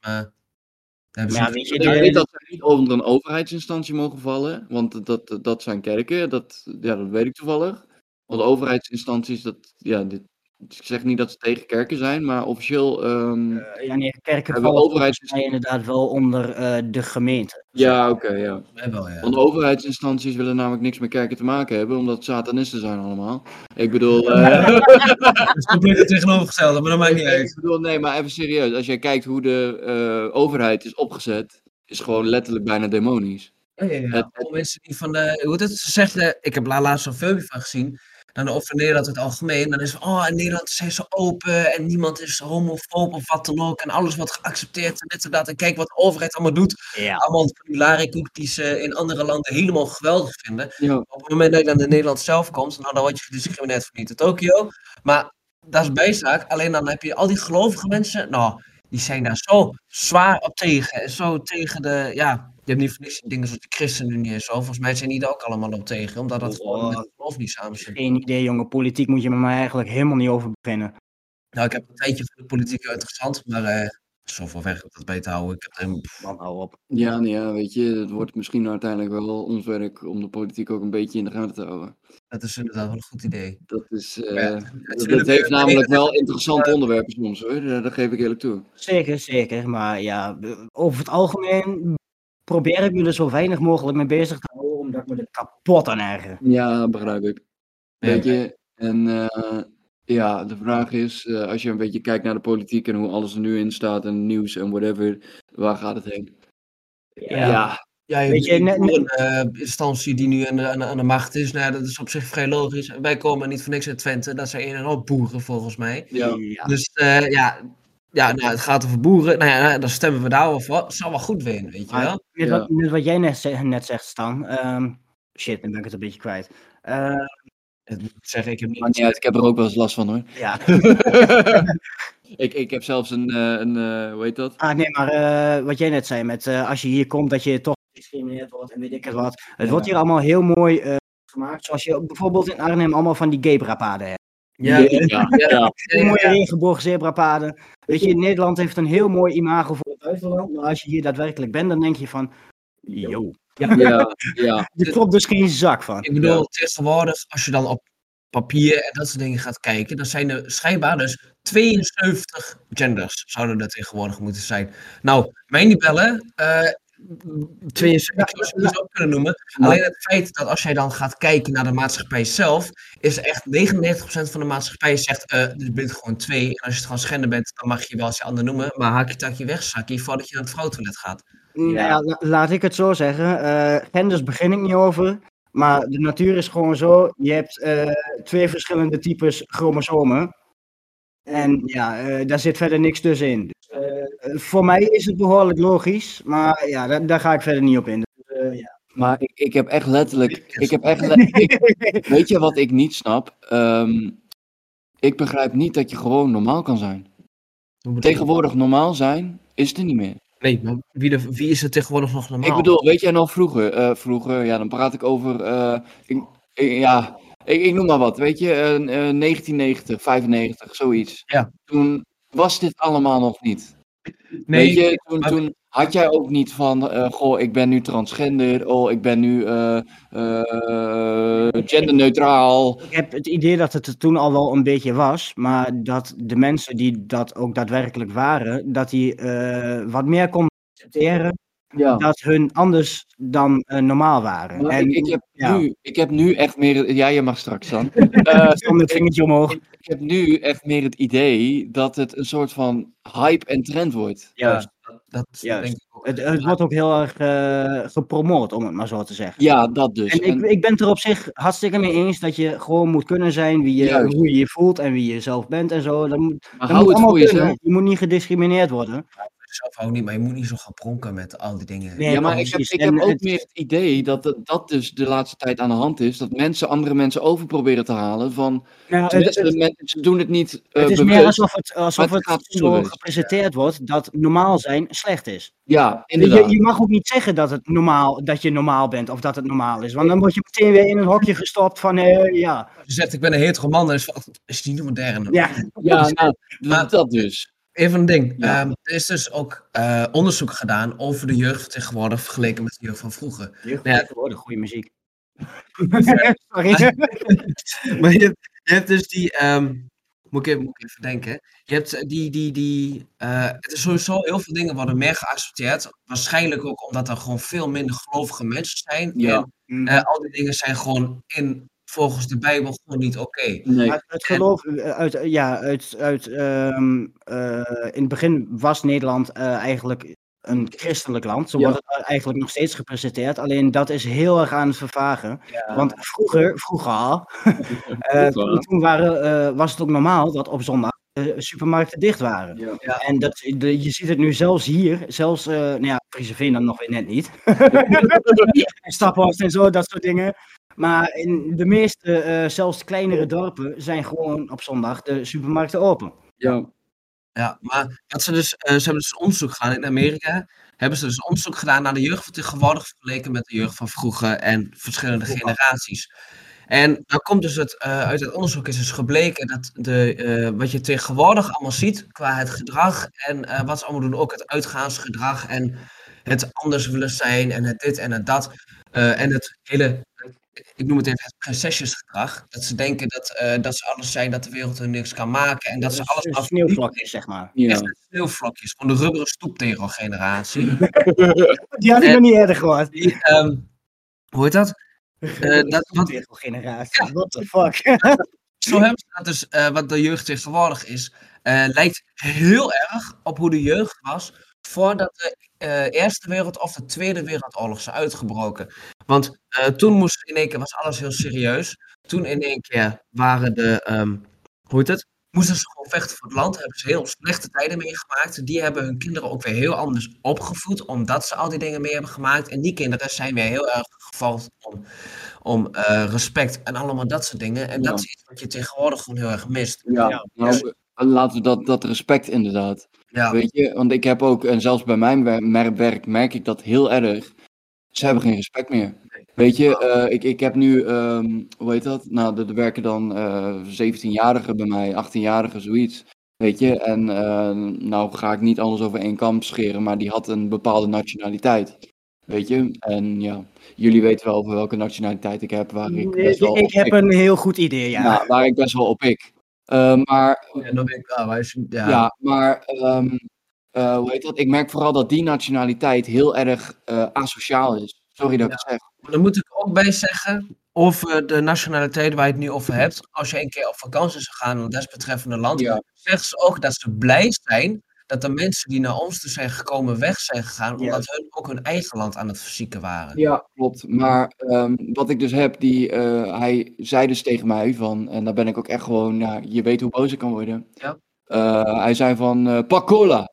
Ja, weet je, Ik weet dat ze niet onder een overheidsinstantie mogen vallen, want dat, dat, dat zijn kerken, dat, ja, dat weet ik toevallig. Want overheidsinstanties, dat, ja, dit, ik zeg niet dat ze tegen kerken zijn, maar officieel, ehm, Eh, ja, nee, kerken Hebben vallen inderdaad wel onder eh, de gemeente. ja, oké, ja. wel, ja. Want overheidsinstanties willen namelijk niks met kerken te maken hebben, omdat het satanisten zijn allemaal. Ik bedoel, eh, Het is compleet het tegenovergestelde, maar dat maakt niet ik uit. bedoel, nee, maar even serieus. Als jij kijkt hoe de eh, overheid is opgezet, is gewoon letterlijk bijna demonisch. Ja, ja, ja. Het- mensen die van de. Hoe heet het? Ze zeggen. Ik heb la- laatst een filmpje van gezien. Dan over Nederland in het algemeen. Dan is het van. Oh, in Nederland zijn ze open. En niemand is homofoob of wat dan ook. En alles wordt geaccepteerd. En dit en dat. En kijk wat de overheid allemaal doet. Ja. Allemaal van die ze in andere landen helemaal geweldig vinden. Ja. Op het moment dat je dan in Nederland zelf komt. Nou, dan word je gediscrimineerd voor niet in Tokio. Maar dat is bijzaak. Alleen dan heb je al die gelovige mensen. Nou, die zijn daar zo zwaar op tegen. En zo tegen de. Ja. Je hebt niet voor niks dingen zoals de ChristenUnie en zo. Volgens mij zijn die er ook allemaal op tegen. Omdat dat gewoon met geloof niet samen zit. Geen idee, jongen. Politiek moet je met mij eigenlijk helemaal niet over beginnen. Nou, ik heb een tijdje voor de politiek interessant. Maar eh zoveel weg om dat bij te houden. Ik heb er, Man, hou op. Ja, nee, ja, weet je, het wordt misschien uiteindelijk wel ons werk om de politiek ook een beetje in de gaten te houden. dat is inderdaad wel een goed idee. Dat is, eh, Ja, dat, natuurlijk, dat heeft namelijk wel interessante onderwerpen soms hoor, dat geef ik eerlijk toe. Zeker, zeker. Maar ja, over het algemeen probeer ik me er zo weinig mogelijk mee bezig te houden, omdat ik me er kapot aan erger. Ja, begrijp ik. Ja. Weet je, en eh, ja, de vraag is, eh, als je een beetje kijkt naar de politiek en hoe alles er nu in staat en nieuws en whatever, waar gaat het heen? Ja. Ja, je Weet je, hebt ne- een eh, instantie die nu aan de, aan, de, macht is. Nou, ja, dat is op zich vrij logisch. Wij komen niet voor niks uit Twente. Dat zijn een en al boeren volgens mij. Ja. Ja. Dus eh, ja, ja nou, het gaat over boeren. Nou ja, nou, dan stemmen we daar wel voor. Het zal wel goed weten, weet je wel. net, Ja. wat, wat jij net, ze- net zegt, Stan. ehm, shit, nu ben ik het een beetje kwijt. Eh, Het moet ik zeggen, ik heb Maakt niet... niet uit, ik heb er ook wel eens last van hoor. ja. ik, ik heb zelfs een, eh, een eh, hoe heet dat? Ah, nee, maar eh, wat jij net zei, met eh, als je hier komt, dat je toch gediscrimineerd wordt en weet ik het wat. Het Ja. wordt hier allemaal heel mooi eh, gemaakt, zoals je bijvoorbeeld in Arnhem allemaal van die gebrapaden hebt. Ja, ja, ja, ja, mooie regenboog zebrapaden. Weet je, Nederland heeft een heel mooi imago voor het buitenland, maar als je hier daadwerkelijk bent, dan denk je van, yo, ja, ja. er klopt dus geen zak van. Ik bedoel, tegenwoordig, als je dan op papier en dat soort dingen gaat kijken, dan zijn er schijnbaar dus 72 genders zouden er tegenwoordig moeten zijn. Nou, mijn libellen, eh 72 zou ook kunnen noemen. Alleen het feit dat als jij dan gaat kijken naar de maatschappij zelf, is echt 99% van de maatschappij zegt, eh je bent gewoon twee. En als je het gewoon schender bent, dan mag je wel eens je ander noemen. Maar haak je takje weg, zakje, voordat je naar het vrouwentoilet gaat. Nou ja, la- laat ik het zo zeggen. eh, genders begin ik niet over. Maar de natuur is gewoon zo. Je hebt eh, twee verschillende types chromosomen. En ja, eh, daar zit verder niks tussenin. Dus, eh, voor mij is het behoorlijk logisch. Maar ja, daar, daar ga ik verder niet op in. Dus, eh, ja. Maar ik, ik heb echt letterlijk. Ik heb echt ik- weet je wat ik niet snap? Ehm, ik begrijp niet dat je gewoon normaal kan zijn. Tegenwoordig normaal zijn is er niet meer. Nee, maar wie, de, wie is er tegenwoordig nog normaal? Ik bedoel, weet jij nog vroeger? eh, vroeger, ja, dan praat ik over. eh, ik- ja, ik, ik noem maar wat. Weet je, eh, eh, 1990, 95, zoiets. Ja. Toen was dit allemaal nog niet. nee, weet je, toen, maar- toen had jij ook niet van, eh, goh, ik ben nu transgender, oh, ik ben nu eh, eh, genderneutraal. Ik heb het idee dat het er toen al wel een beetje was. Maar dat de mensen die dat ook daadwerkelijk waren, dat die eh, wat meer konden accepteren. Ja. Dat hun anders dan eh, normaal waren. En ik, ik, heb ja. nu, ik heb nu echt meer. Ja, je mag straks dan. Eh, stond het vingertje omhoog. ik heb nu echt meer het idee dat het een soort van hype en trend wordt. Juist. dat Juist. denk ik ook. Het, het wordt ook heel erg eh, gepromoot, om het maar zo te zeggen. Ja, dat dus. En ik, En- ik ben het er op zich hartstikke mee eens dat je gewoon moet kunnen zijn wie je, Juist. hoe je je voelt en wie je zelf bent en zo. Dat moet, maar dat hou moet het voor jezelf. Je moet niet gediscrimineerd worden. Zelf ook niet, maar je moet niet zo gaan pronken met al die dingen. Nee, Ja, maar ik heb, ik heb ook meer het idee dat het- dat dus de laatste tijd aan de hand is. Dat mensen andere mensen over proberen te halen. Van, Nou, het, tenminste, het- men- ze doen het niet eh het is bewust. meer alsof het, alsof het het, zo gepresenteerd wordt dat normaal zijn slecht is. Ja, Je, inderdaad. je mag ook niet zeggen dat, het normaal, dat je normaal bent of dat het normaal is. Want dan word je meteen weer in een hokje gestopt van eh, ja. Je zegt, ik ben een hetero man, dan is is die niet modern? ja. Ja, nou, Maar- dat dus. Even een ding. Ja. Ehm, er is dus ook eh, onderzoek gedaan over de jeugd van tegenwoordig vergeleken met de jeugd van vroeger. Ja. Tegenwoordig goede muziek. Sorry. Maar je, hebt- je hebt dus die. ehm, moet, ik even, moet ik even denken. Je hebt eh, die. die, die eh, het is sowieso heel veel dingen worden meer geaccepteerd. Waarschijnlijk ook omdat er gewoon veel minder gelovige mensen zijn. Ja. En eh, al die dingen zijn gewoon in, volgens de Bijbel gewoon niet oké. Nee. Het geloof, eh, uit, ja, uit, uit, ehm, eh, in het begin was Nederland eh, eigenlijk een christelijk land. Zo Ja. wordt het eigenlijk nog steeds gepresenteerd. Alleen dat is heel erg aan het vervagen. Want vroeger, vroeger al, eh, toen, toen waren, eh, was het ook normaal dat op zondag de supermarkten dicht waren. Ja. Ja. En dat, de, je ziet het nu zelfs hier, zelfs, eh nou ja, Frieseveen dan nog weer net niet. Staphorst en zo, dat soort dingen. Maar in de meeste, eh, zelfs kleinere dorpen, zijn gewoon op zondag de supermarkten open. Ja. Ja, maar wat ze, dus, eh, ze hebben dus onderzoek gedaan in Amerika. Hebben ze dus onderzoek gedaan naar de jeugd van tegenwoordig vergeleken met de jeugd van vroeger en verschillende generaties. En dan komt dus het, eh, uit het onderzoek is dus gebleken dat de, wat je tegenwoordig allemaal ziet qua het gedrag en wat ze allemaal doen, ook het uitgaansgedrag en het anders willen zijn en het dit en het dat. en het hele, ik noem het even het prinsesjesgedrag. Dat ze denken dat, eh, dat ze alles zijn, dat de wereld hun niks kan maken en dat ze alles af sneeuwvlokjes, zeg maar. Ja. Echt sneeuwvlokjes van de rubberen stoeptegel-generatie. Die had ik nog niet eerder gehoord. Die, ehm, hoe heet dat? Eh, dat wat, generatie. What the fuck? zo hebben ze dat dus, eh, wat de jeugd tegenwoordig is, eh, lijkt heel erg op hoe de jeugd was voordat de eh, Eerste Wereld- of de Tweede Wereldoorlog is uitgebroken. Want eh, toen moest in één keer, was alles heel serieus. Toen in één keer waren de, ehm, hoe heet het? Moesten ze gewoon vechten voor het land, hebben ze heel slechte tijden meegemaakt. Die hebben hun kinderen ook weer heel anders opgevoed, omdat ze al die dingen mee hebben gemaakt. En die kinderen zijn weer heel erg gevallen om, om eh, respect en allemaal dat soort dingen. En dat is iets wat je tegenwoordig gewoon heel erg mist. Ja, Ja. Laten we dat, dat respect inderdaad. Ja, Weet je, want ik heb ook, en zelfs bij mijn werk merk ik dat heel erg. Ze hebben geen respect meer. Weet je, eh, ik, ik heb nu, ehm, hoe heet dat? Nou, er er werken dan eh 17-jarigen bij mij, 18-jarigen, zoiets. Weet je, en eh, nou ga ik niet alles over één kamp scheren, maar die had een bepaalde nationaliteit. Weet je? En ja, jullie weten wel over welke nationaliteit ik heb, waar ik Nee, best wel ik op heb een heel goed idee, ja. Ja, waar ik best wel op pik. Eh, maar Ja, dan ben ik je- ja, ja. maar hoe heet dat? Ik merk vooral dat die nationaliteit heel erg eh, asociaal is. Sorry dat ik het zeg. Maar Dan moet ik ook bij zeggen, over de nationaliteit waar je het nu over hebt. Als je een keer op vakantie zou gaan in het desbetreffende land, Ja. zeggen ze ook dat ze blij zijn dat de mensen die naar ons toe zijn gekomen weg zijn gegaan, Ja. omdat hun ook hun eigen land aan het verzieken waren. Ja, klopt. Maar ehm, wat ik dus heb, die, eh, hij zei dus tegen mij van, en daar ben ik ook echt gewoon, ja, je weet hoe boos ik kan worden. Ja. Eh, hij zei van, eh pak cola,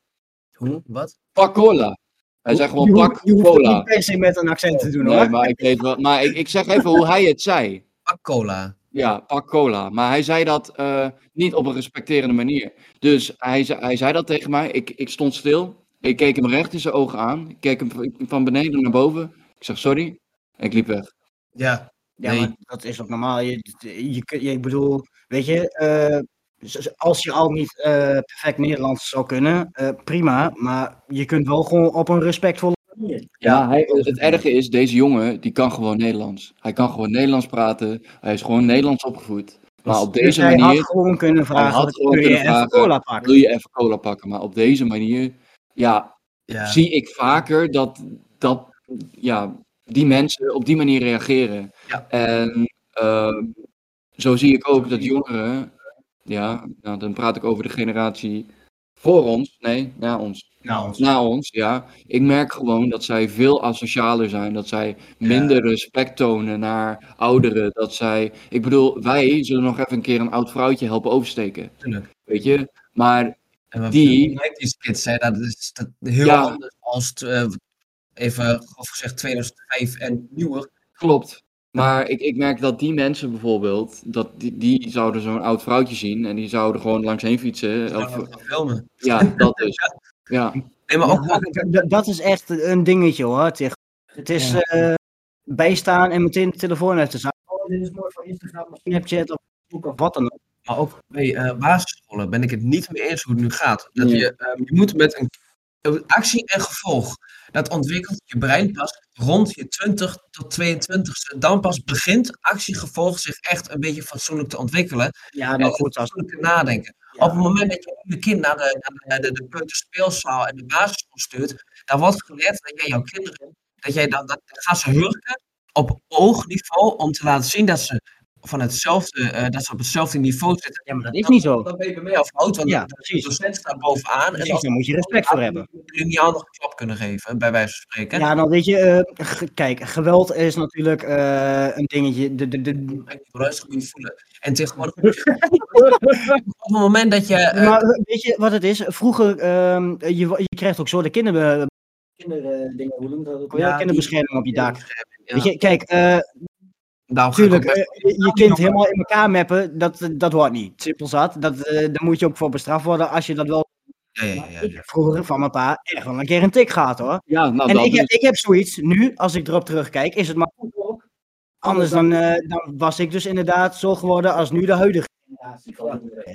Hoe? Wat? pak cola. Hij zei gewoon, je, pak hoeft- je hoeft het cola. niet per se met een accent te doen, Nee, hoor. maar ik weet wel, maar ik, ik zeg even hoe hij het zei. Pak cola. Ja, pak cola. Maar hij zei dat eh, niet op een respecterende manier. Dus hij, zei- hij zei dat tegen mij. Ik, ik stond stil. Ik keek hem recht in zijn ogen aan. Ik keek hem van- beneden naar boven. Ik zeg sorry. En ik liep weg. Ja. Ja, Nee. maar dat is ook normaal. Je, je, je, ik bedoel, weet je, eh, als je al niet eh, perfect Nederlands zou kunnen, eh, prima. Maar je kunt wel gewoon op een respectvolle manier. Ja, hij, het erge is, deze jongen, die kan gewoon Nederlands. Hij kan gewoon Nederlands praten. Hij is gewoon Nederlands opgevoed. Maar op Dus deze hij had manier gewoon kunnen vragen, had wat gewoon kun je kunnen even cola wil pakken? je even cola pakken. Maar op deze manier, ja, Ja. zie ik vaker dat, dat ja, die mensen op die manier reageren. Ja. En ehm, zo zie ik ook dat jongeren, ja, nou, dan praat ik over de generatie voor ons, nee, na ons. Nou, Na ons, ja. Ik merk gewoon dat zij veel asocialer zijn. Dat zij minder respect tonen naar ouderen. Dat zij, ik bedoel, wij zullen nog even een keer een oud vrouwtje helpen oversteken. Tuurlijk. Weet je? Maar Die- 90s kids zijn, dat is dat heel Ja. anders als, eh, even grof gezegd, 2005 en nieuwer. Klopt. Maar ik, ik merk dat die mensen bijvoorbeeld, dat die, die zouden zo'n oud vrouwtje zien en die zouden gewoon langs heen fietsen. Of, gaan filmen. ja, dat dus. Ja, Nee, maar ook, Ja, ook d- dat is echt een dingetje hoor. Het is, het is eh, bijstaan en meteen de telefoon uit te zakken. Oh, dit is mooi voor Instagram of Snapchat of Facebook of wat dan ook. Maar ook bij eh, basisscholen ben ik het niet mee eens hoe het nu gaat. Dat Nee. je, ehm, je moet met een actie en gevolg. Dat ontwikkelt je brein pas rond je 20 tot 22ste. Dan pas begint actie-gevolg zich echt een beetje fatsoenlijk te ontwikkelen. Ja, En nou goed, als, fatsoenlijk te nadenken. Ja. Op het moment dat je een kind naar de, naar de, de, de peuterspeelzaal en de basisschool stuurt, dan wordt geleerd dat jij jouw kinderen, dat jij dan, dat, dan gaan ze hurken op oogniveau om te laten zien dat ze van hetzelfde, eh, dat ze op hetzelfde niveau zitten. ja, maar dat is niet zo. Dan ben je mee afhoudt, want Ja, de docent staat bovenaan. En Precies, als daar moet je respect voor hebben. jullie niet al nog een klap kunnen geven, bij wijze van spreken. Ja, nou weet je, ge- kijk, geweld is natuurlijk eh, een dingetje. De, de, de, En je rustig moet je voelen. En tegenwoordig, op het moment dat je... maar weet je wat het is? Vroeger, ehm, je, je krijgt ook zo de kinder, kinderdingen, hoe noemt dat ook? Ja, kinderbescherming op je dak. Ja. Weet je, kijk, eh Daarom ga ik ook Tuurlijk, eh, je kind helemaal in elkaar mappen, dat, dat wordt niet. Simpel zat. Dat, eh daar moet je ook voor bestraft worden als je dat wel. Ja, ja, ja, ja. Ik heb vroeger van mijn pa echt wel een keer een tik gehad hoor. ja nou en dat ik heb, dus. ik heb zoiets, nu, als ik erop terugkijk, is het maar goed ook. Anders dan, eh, dan was ik dus inderdaad zo geworden als nu de huidige generatie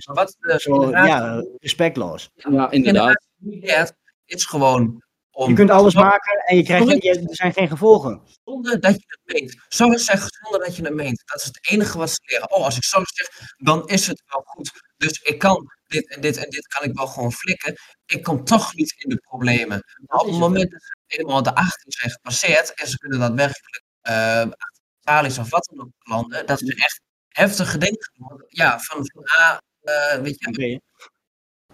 wat Zo, ja, respectloos. Ja, inderdaad. leert, is gewoon om Je kunt alles maken en je krijgt, je, er zijn geen gevolgen. zonder dat je het meent. Sorry zeggen zonder dat je het meent. Dat is het enige wat ze leren. Oh, als ik sorry zeg, dan is het wel goed. Dus ik kan dit en dit en dit kan ik wel gewoon flikken. Ik kom toch niet in de problemen. Maar op het moment dat ze eenmaal de 18 zijn gepasseerd en ze kunnen daadwerkelijk uh, of wat dan ook landen, dat ze echt heftige dingen doen. Ja, van, van A, uh, weet je,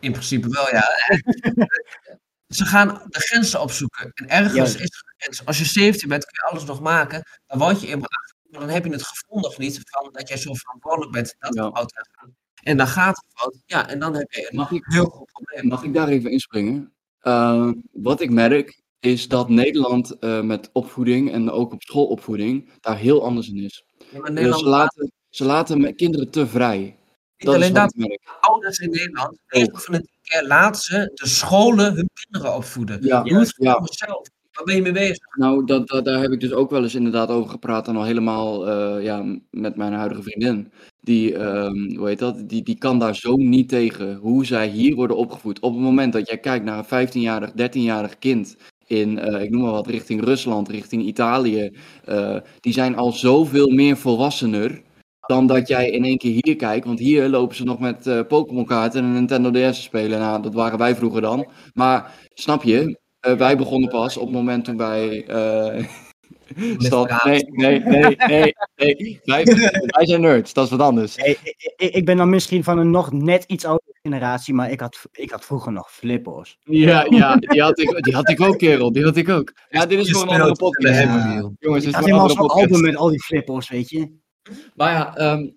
in principe wel, ja. Ze gaan de grenzen opzoeken. En ergens Ja. is de grens. Als je 17 bent, kun je alles nog maken. Dan word je eenmaal 18. Maar dan heb je het gevoel nog niet van dat jij zo verantwoordelijk bent dat Ja. het fout gaat gaan. En dan gaat het fout. Ja, en dan heb je een Mag ik, heel groot probleem. mag ik daar even inspringen? Uh, wat ik merk is dat Nederland uh, met opvoeding en ook op schoolopvoeding daar heel anders in is. Ja, Dus Nederland, ze laten, ze laten kinderen te vrij. Niet alleen dat, ouders in Nederland, 9 van de 10 keer laten ze de scholen hun kinderen opvoeden. Ja, Doe het voor jezelf. Waar ben je mee bezig? Nou, dat, dat, daar heb ik dus ook wel eens inderdaad over gepraat. En al helemaal uh, ja, met mijn huidige vriendin. Die, um, hoe heet dat? Die, die kan daar zo niet tegen hoe zij hier worden opgevoed. Op het moment dat jij kijkt naar een 15-jarig, 13-jarig kind in, eh, ik noem maar wat, richting Rusland, richting Italië, eh, die zijn al zoveel meer volwassener dan dat jij in één keer hier kijkt. Want hier lopen ze nog met eh, Pokémon kaarten en een Nintendo DS te spelen. Nou, dat waren wij vroeger dan. Maar snap je, eh, wij begonnen pas op het moment toen wij... eh, stad- nee, nee, nee, nee, nee. Wij, wij zijn nerds, dat is wat anders. Hey, ik, ben dan misschien van een nog net iets oudere generatie, maar ik had, ik had vroeger nog flippers. Ja, ja die, had ik, die had ik ook, kerel. Die had ik ook. Ja, dit is gewoon een andere podcast. Ja. Jongens, dit is gewoon helemaal een zo'n andere album podcast. met al die flippers, weet je. Maar ja, ehm,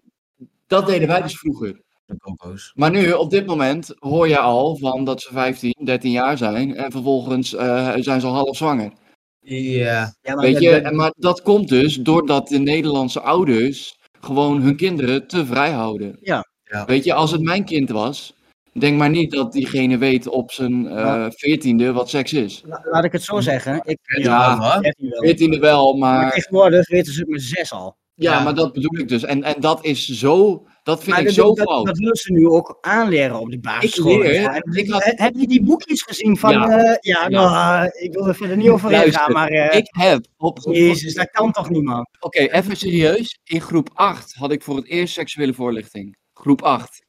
dat deden wij dus vroeger. De Coco's. Maar nu, op dit moment, hoor je al van dat ze 15, 13 jaar zijn. En vervolgens eh, zijn ze al half zwanger. Ja. Ja, maar Weet dat- je, en maar dat komt dus doordat de Nederlandse ouders gewoon hun kinderen te vrij houden. Ja. Ja. Weet je, als het mijn kind was, denk maar niet dat diegene weet op zijn eh, veertiende wat seks is. la- laat ik het zo zeggen. Ik, Ja, hoor. 13 wel. Veertiende wel, Maar maar tegenwoordig weten ze het met zes al. Ja, maar dat bedoel ik dus. En, en dat is zo, dat vind Maar ik dat, zo dat, fout. dat willen ze nu ook aanleren op die basisschool. Ik ik had- he- Heb je die boekjes gezien van... Ja. Ja, ja, nou, eh, ik wil er verder niet over Luister, ingaan, maar... eh, Ik heb op. Jezus, dat kan toch niet, man? Oké, even serieus. In groep 8 had ik voor het eerst seksuele voorlichting. Groep 8.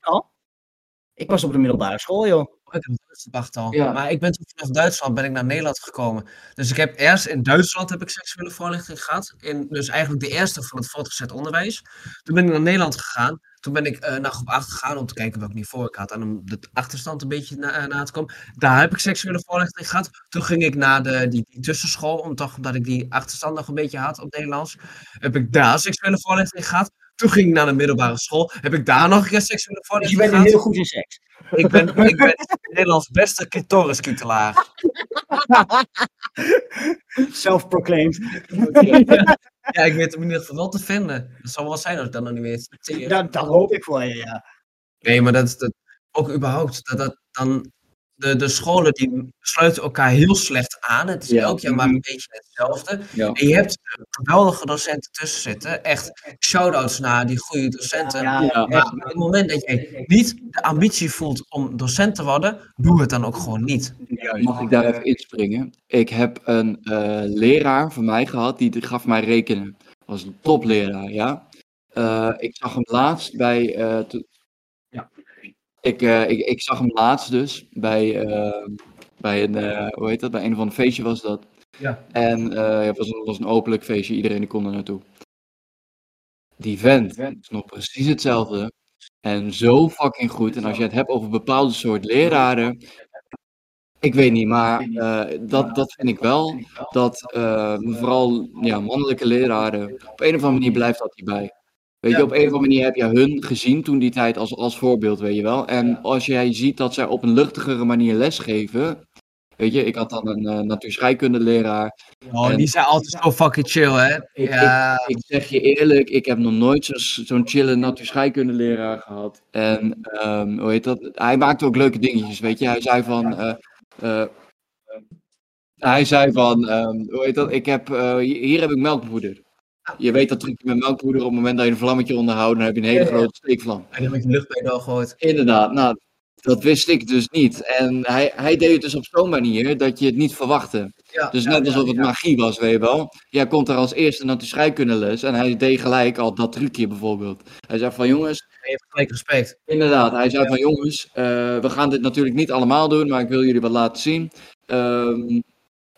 Ik was op de middelbare school, joh. Ik al. Ja. Maar ik ben toen vanaf Duitsland ben ik naar Nederland gekomen. Dus ik heb eerst in Duitsland heb ik seksuele voorlichting gehad. In, dus eigenlijk de eerste van het voortgezet onderwijs. Toen ben ik naar Nederland gegaan. Toen ben ik eh, naar groep 8 gegaan om te kijken welk niveau ik had. En om de achterstand een beetje na, eh, na te komen. Daar heb ik seksuele voorlichting gehad. Toen ging ik naar de, die, die tussenschool. Om toch, omdat ik die achterstand nog een beetje had op Nederlands. Heb ik daar seksuele voorlichting gehad. Toen ging ik naar de middelbare school. Heb ik daar nog een keer seksuele Dus je voorlichting bent gehad. heel goed in seks. Ik ben, ik ben Nederlands beste clitoriskietelaar. Self-proclaimed. Ja, ik weet hem in ieder geval wel te vinden. Dat zal wel zijn als ik dat nog niet weet. Dat, dat hoop ik voor je, ja. Nee, maar dat, dat ook überhaupt, dat, dat dan de, de scholen die sluiten elkaar heel slecht aan. Het is Ja. elk jaar maar Mhm. een beetje hetzelfde. Ja. En je hebt geweldige docenten tussen zitten. Echt shout-outs naar die goede docenten. Ja, Ja. Maar op het moment dat jij niet de ambitie voelt om docent te worden, doe het dan ook gewoon niet. Mag ik daar even inspringen? Ik heb een eh, leraar van mij gehad, die gaf mij rekenen. was een topleraar, ja. Eh, ik zag hem laatst bij... eh. Ik, eh, ik, ik zag hem laatst dus bij, eh, bij een, eh, hoe heet dat, bij een of ander feestje was dat. Ja. En eh, het was een, was een openlijk feestje, iedereen kon er naartoe. Die vent is nog precies hetzelfde. En zo fucking goed. En als je het hebt over bepaalde soort leraren. Ik weet niet, maar dat, dat vind ik wel. Dat vooral ja, mannelijke leraren. Op een of andere manier blijft dat hierbij. Weet je, op een of andere manier heb je hun gezien toen die tijd als, als voorbeeld, weet je wel. En als jij ziet dat zij op een luchtigere manier lesgeven. Weet je, ik had dan een uh, natuurscheikunde leraar. Oh, En- die zijn altijd zo fucking chill, hè? Ik, Ja. ik, ik zeg je eerlijk, ik heb nog nooit zo- zo'n chille natuurscheikunde leraar gehad. En ehm, hoe heet dat? Hij maakte ook leuke dingetjes, weet je. Hij zei van. eh, eh, hij zei van, ehm, hoe heet dat? Ik heb, eh, hier hier heb ik melkpoeder. Je weet dat trucje met melkpoeder, op het moment dat je een vlammetje onderhoudt, dan heb je een hele Ja, grote steekvlam. En dan met je lucht bij doorgooit. Inderdaad, nou, dat wist ik dus niet. En hij, hij deed het dus op zo'n manier dat je het niet verwachtte. Ja, Dus net alsof het magie was, weet je wel. Jij komt er als eerste naar de scheikundeles en hij deed gelijk al dat trucje bijvoorbeeld. Hij zei van jongens, Je hebt gelijk respect. inderdaad, hij zei van jongens, eh, we gaan dit natuurlijk niet allemaal doen, maar ik wil jullie wat laten zien. Ehm,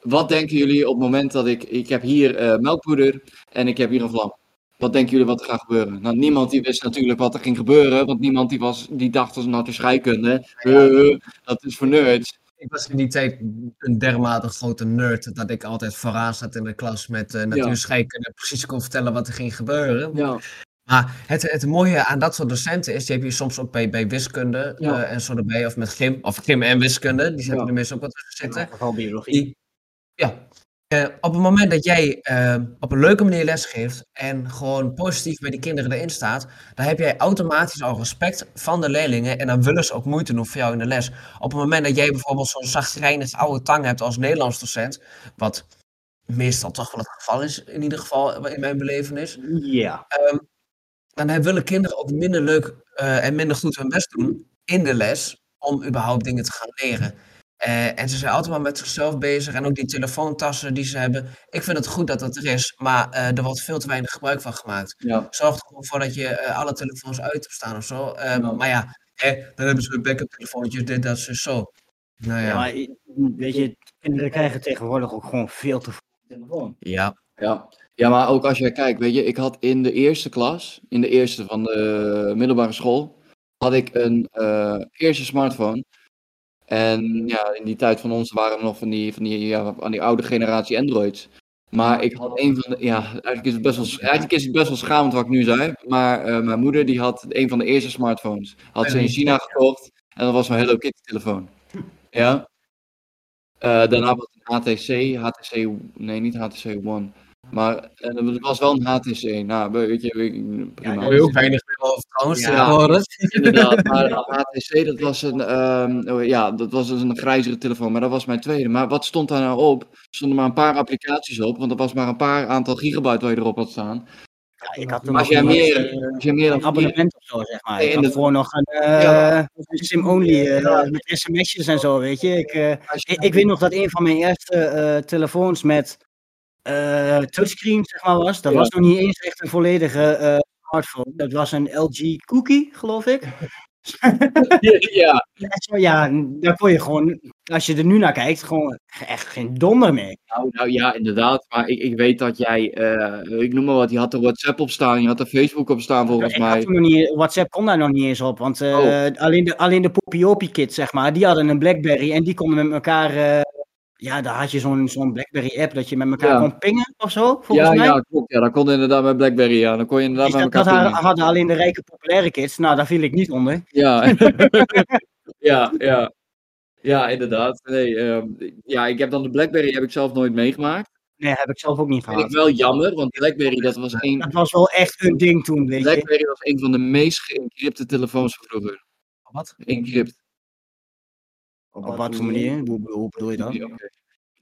wat denken jullie op het moment dat ik, ik heb hier eh, melkpoeder en ik heb hier een vlam. Wat denken jullie wat er gaat gebeuren? Nou, niemand die wist natuurlijk wat er ging gebeuren, want niemand die, was, die dacht als nou de scheikunde, eh, dat is voor nerds. Ik was in die tijd een dermate grote nerd dat ik altijd vooraan zat in de klas met uh, natuurscheikunde en precies kon vertellen wat er ging gebeuren. Ja. Maar het, het mooie aan dat soort docenten is, die heb je soms ook bij, bij wiskunde Ja. eh, en zo erbij, of met gym, of gym en wiskunde, die Ja. er meestal ook wat tussen In zitten. geval biologie. Die, ja. Eh, op het moment dat jij eh, op een leuke manier lesgeeft en gewoon positief bij die kinderen erin staat, dan heb jij automatisch al respect van de leerlingen en dan willen ze ook moeite doen voor jou in de les. Op het moment dat jij bijvoorbeeld zo'n zagrijnig oude tang hebt als Nederlands docent, wat meestal toch wel het geval is, in ieder geval in mijn belevenis, Ja. dan hebben- willen kinderen ook minder leuk eh, en minder goed hun best doen in de les om überhaupt dingen te gaan leren. Eh, en ze zijn altijd maar met zichzelf bezig. En ook die telefoontassen die ze hebben. Ik vind het goed dat dat er is. Maar eh, er wordt veel te weinig gebruik van gemaakt. Ja. Zorg er gewoon voor dat je eh, alle telefoons uit hebt staan of zo. Ja. Maar ja, eh, dan hebben ze weer backup telefoontjes, dit, dat, zo, zo. Nou Ja, ja. maar, weet je, kinderen krijgen tegenwoordig ook gewoon veel te veel telefoon. Ja. Ja. ja, maar ook als je kijkt, weet je, ik had in de eerste klas, in de eerste van de middelbare school, had ik een eh, eerste smartphone. En ja, in die tijd van ons waren er nog van die, van die, ja, van die oude generatie Androids. Maar ik had een van de, ja, eigenlijk is het best wel, eigenlijk is het best wel schamend wat ik nu zei. Maar eh, mijn moeder die had een van de eerste smartphones. Had ze in China gekocht en dat was een Hello Kitty telefoon. Ja. Eh, daarna was het een HTC, HTC, nee niet HTC One. Maar eh, het was wel een HTC. Nou, weet je, ik- prima. Hoor je ook weinig meer over trouwens Ja. tegenwoordig. Inderdaad, maar HTC, dat was een, ehm, oh ja, dat was dus een grijzere telefoon, maar dat was mijn tweede. Maar wat stond daar nou op? Er stonden maar een paar applicaties op, want er was maar een paar aantal gigabyte waar je erop had staan. Ja, ik had toen Maar als jij meer, eh, als jij meer dan een abonnement of zo, zeg maar. Nee, ik in had de- voor nog een eh, Ja. sim-only eh, met sms'jes en zo, weet je. Ik, eh, je- ik, ik weet nog dat een van mijn eerste eh, telefoons met eh, touchscreen, zeg maar, was. Dat Ja. was nog niet eens echt een volledige eh, smartphone. Dat was een LG Cookie, geloof ik. ja, Ja, daar kon je gewoon, als je er nu naar kijkt, gewoon echt geen donder mee. nou, nou ja, inderdaad. Maar ik, ik weet dat jij, eh, ik noem maar wat, je had er WhatsApp op staan, je had er Facebook op staan volgens Ik mij. niet, WhatsApp kon daar nog niet eens op, want Oh. alleen de, alleen de Poppy kids, zeg maar, die hadden een Blackberry en die konden met elkaar, ja, daar had je zo'n zo'n Blackberry app dat je met elkaar Ja. kon pingen of zo, volgens Ja, mij. ja, klopt. Ja, dat kon inderdaad met Blackberry, ja. Dan kon je inderdaad Dus met dat, dat elkaar hadden, pingen. hadden alleen de rijke populaire kids, nou daar viel ik niet onder. Ja. ja, ja. Ja, inderdaad. Nee, ehm, ja, ik heb dan de Blackberry heb ik zelf nooit meegemaakt. Nee, heb ik zelf ook niet Vind ik gehad. wel jammer, want Blackberry dat was een, Dat was wel echt een ding toen, weet je. Blackberry was een van de meest geëncrypte telefoons van vroeger. Wat? Encrypt. Op wat voor manier? Hoe, hoe bedoel je dat?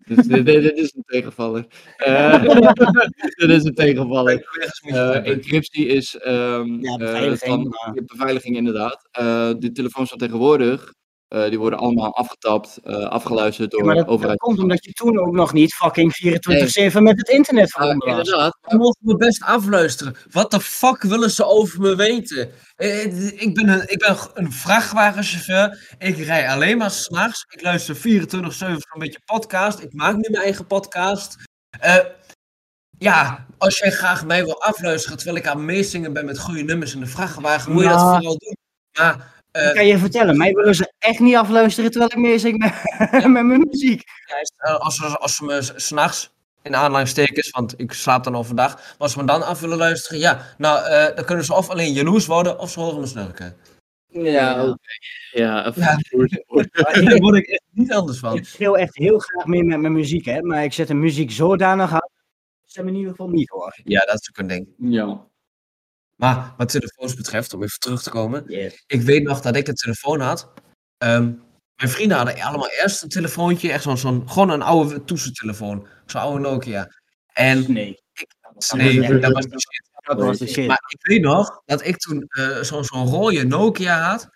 Dus dit, is een tegenvaller. Eh, dit is een tegenvaller. Eh, encryptie is ehm, Ja, beveiliging, van- maar- ja, beveiliging inderdaad. Eh, de telefoons van tegenwoordig, eh, die worden allemaal afgetapt, eh, afgeluisterd door Ja, maar dat, komt omdat je toen ook nog niet fucking 24-7 met het internet verbonden was. inderdaad. Je mogen me best afluisteren. Wat de fuck willen ze over me weten? Eh, Ik ben een, ik ben een vrachtwagenchauffeur. Ik rij alleen maar s'nachts. Ik luister 24-7 zo'n beetje podcast. Ik maak nu mijn eigen podcast. Eh, ja, als jij graag mij wil afluisteren terwijl ik aan meezingen ben met goede nummers in de vrachtwagen, moet je dat vooral doen. Maar Ik kan je vertellen, mij willen ze echt niet afluisteren terwijl ik meezing met, met mijn muziek. eh, als, ze- als ze me s- s'nachts in aanleidingstekens, want ik slaap dan overdag, maar als ze me dan af willen luisteren, ja, nou, eh, dan kunnen ze of alleen jaloers worden of ze horen me snurken. Ja, oké. Ja, Ja. Daar word ik echt niet anders van. Ik speel echt heel graag mee met mijn muziek, hè, maar ik zet de muziek zodanig aan. dat Ze hem in ieder geval niet hoor. Ja, dat is ook een ding. Ja. Maar wat telefoons betreft, om even terug te komen. Yes. Ik weet nog dat ik een telefoon had. Ehm, mijn vrienden hadden allemaal eerst een telefoontje. Echt zo'n, zo'n gewoon een oude toesentelefoon. Zo'n oude Nokia. En Nee. nee, dat was de shit. Dat was de shit. Maar ik weet nog dat ik toen eh, zo'n zo'n rode Nokia had.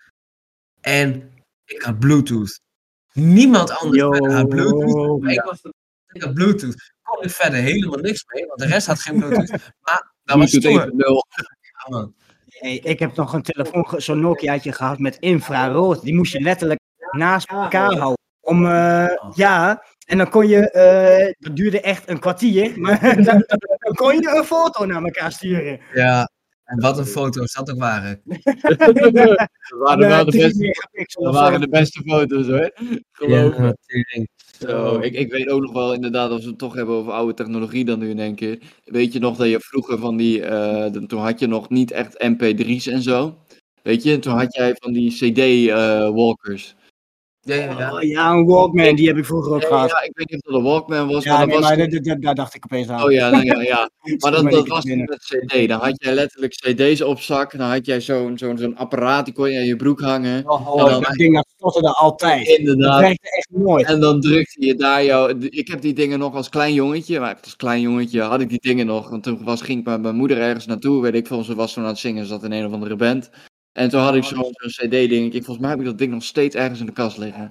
En ik had Bluetooth. Niemand anders Yo. had Bluetooth. Maar ik, was, ik had Bluetooth. Kon ik verder helemaal niks mee, want de rest had geen Bluetooth. Maar dat was Bluetooth stoer. 1.0. Ja, man. Hey, ik heb nog een telefoon, zo'n Nokiaatje gehad met infrarood. Die moest je letterlijk naast elkaar houden. Om, eh, ja, en dan kon je, eh, dat duurde echt een kwartier, maar dan, dan kon je een foto naar elkaar sturen. Ja, en wat een foto's dat ook waren. Dat waren wel de beste, dat waren de beste foto's hoor. Geloof me. tering. Zo, ik, ik weet ook nog wel inderdaad, als we het toch hebben over oude technologie dan nu in één keer. Weet je nog dat je vroeger van die, eh, de- toen had je nog niet echt mp3's en zo. Weet je, toen had jij van die cd-walkers. Ja, ja, ja. Oh, ja, een Walkman, die heb ik vroeger ook gehad. ja, ik weet niet of dat een Walkman was, Ja, maar dat nee, was... maar dat- dat- daar dacht ik opeens aan. Oh ja, nou ja, ja. Maar dat, dat was met cd. Dan had jij letterlijk cd's op zak. Dan had jij zo'n zo'n zo'n apparaat, die kon je aan je broek hangen. Oh, En dan- dat ding dat stotterde altijd. Dat Inderdaad. werkte echt nooit. En dan drukte je daar jouw. Ik heb die dingen nog als klein jongetje. Maar als klein jongetje had ik die dingen nog. Want toen was, ging ik met mijn moeder ergens naartoe. Weet ik veel. Ze was toen aan het zingen. Ze zat in een of andere band. En toen had ik zo'n CD-dingetje. Volgens mij heb ik dat ding nog steeds ergens in de kast liggen.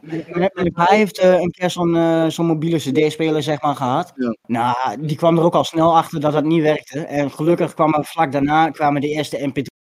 Pa heeft eh, een keer zo'n eh, zo'n mobiele CD-speler zeg maar, gehad. Ja. Nou, die kwam er ook al snel achter dat dat niet werkte. En gelukkig kwam er vlak daarna kwamen de eerste MP3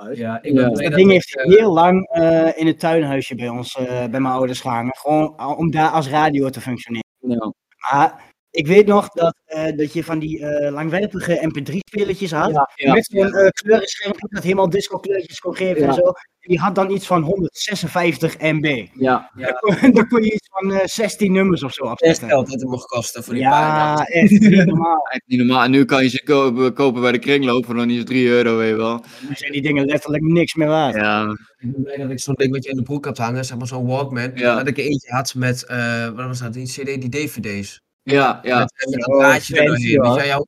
uit. Ja, ik Ja. blij Dat dat ding heeft eh, heel lang eh, in het tuinhuisje bij ons, eh, bij mijn ouders gehangen. Gewoon om daar als radio te functioneren. Ja. Maar ik weet nog dat, eh, dat je van die eh, langwerpige MP3-spelertjes had. Ja. Met zo'n eh kleurenschermpje dat helemaal disco-kleurtjes kon geven Ja. en zo. En die had dan iets van 156 MB. Ja. ja, Daar kon je iets van eh 16 nummers of zo echt afzetten. geld dat het mocht kosten voor die paar Ja, echt niet normaal. Echt niet normaal. En nu kan je ze ko- kopen bij de kringloop voor nog niet eens 3 euro, weet je wel. Nu zijn die dingen letterlijk niks meer waard. Ja. Ik ben blij dat ik zo'n ding wat je in de broek hebt hangen, zeg maar zo'n Walkman, Ja. dat ik er eentje had met, eh wat was dat, die CD, die DVD's. Ja, ja. Met, een Oh, draadje er doorheen. Weet hoor. je, jouw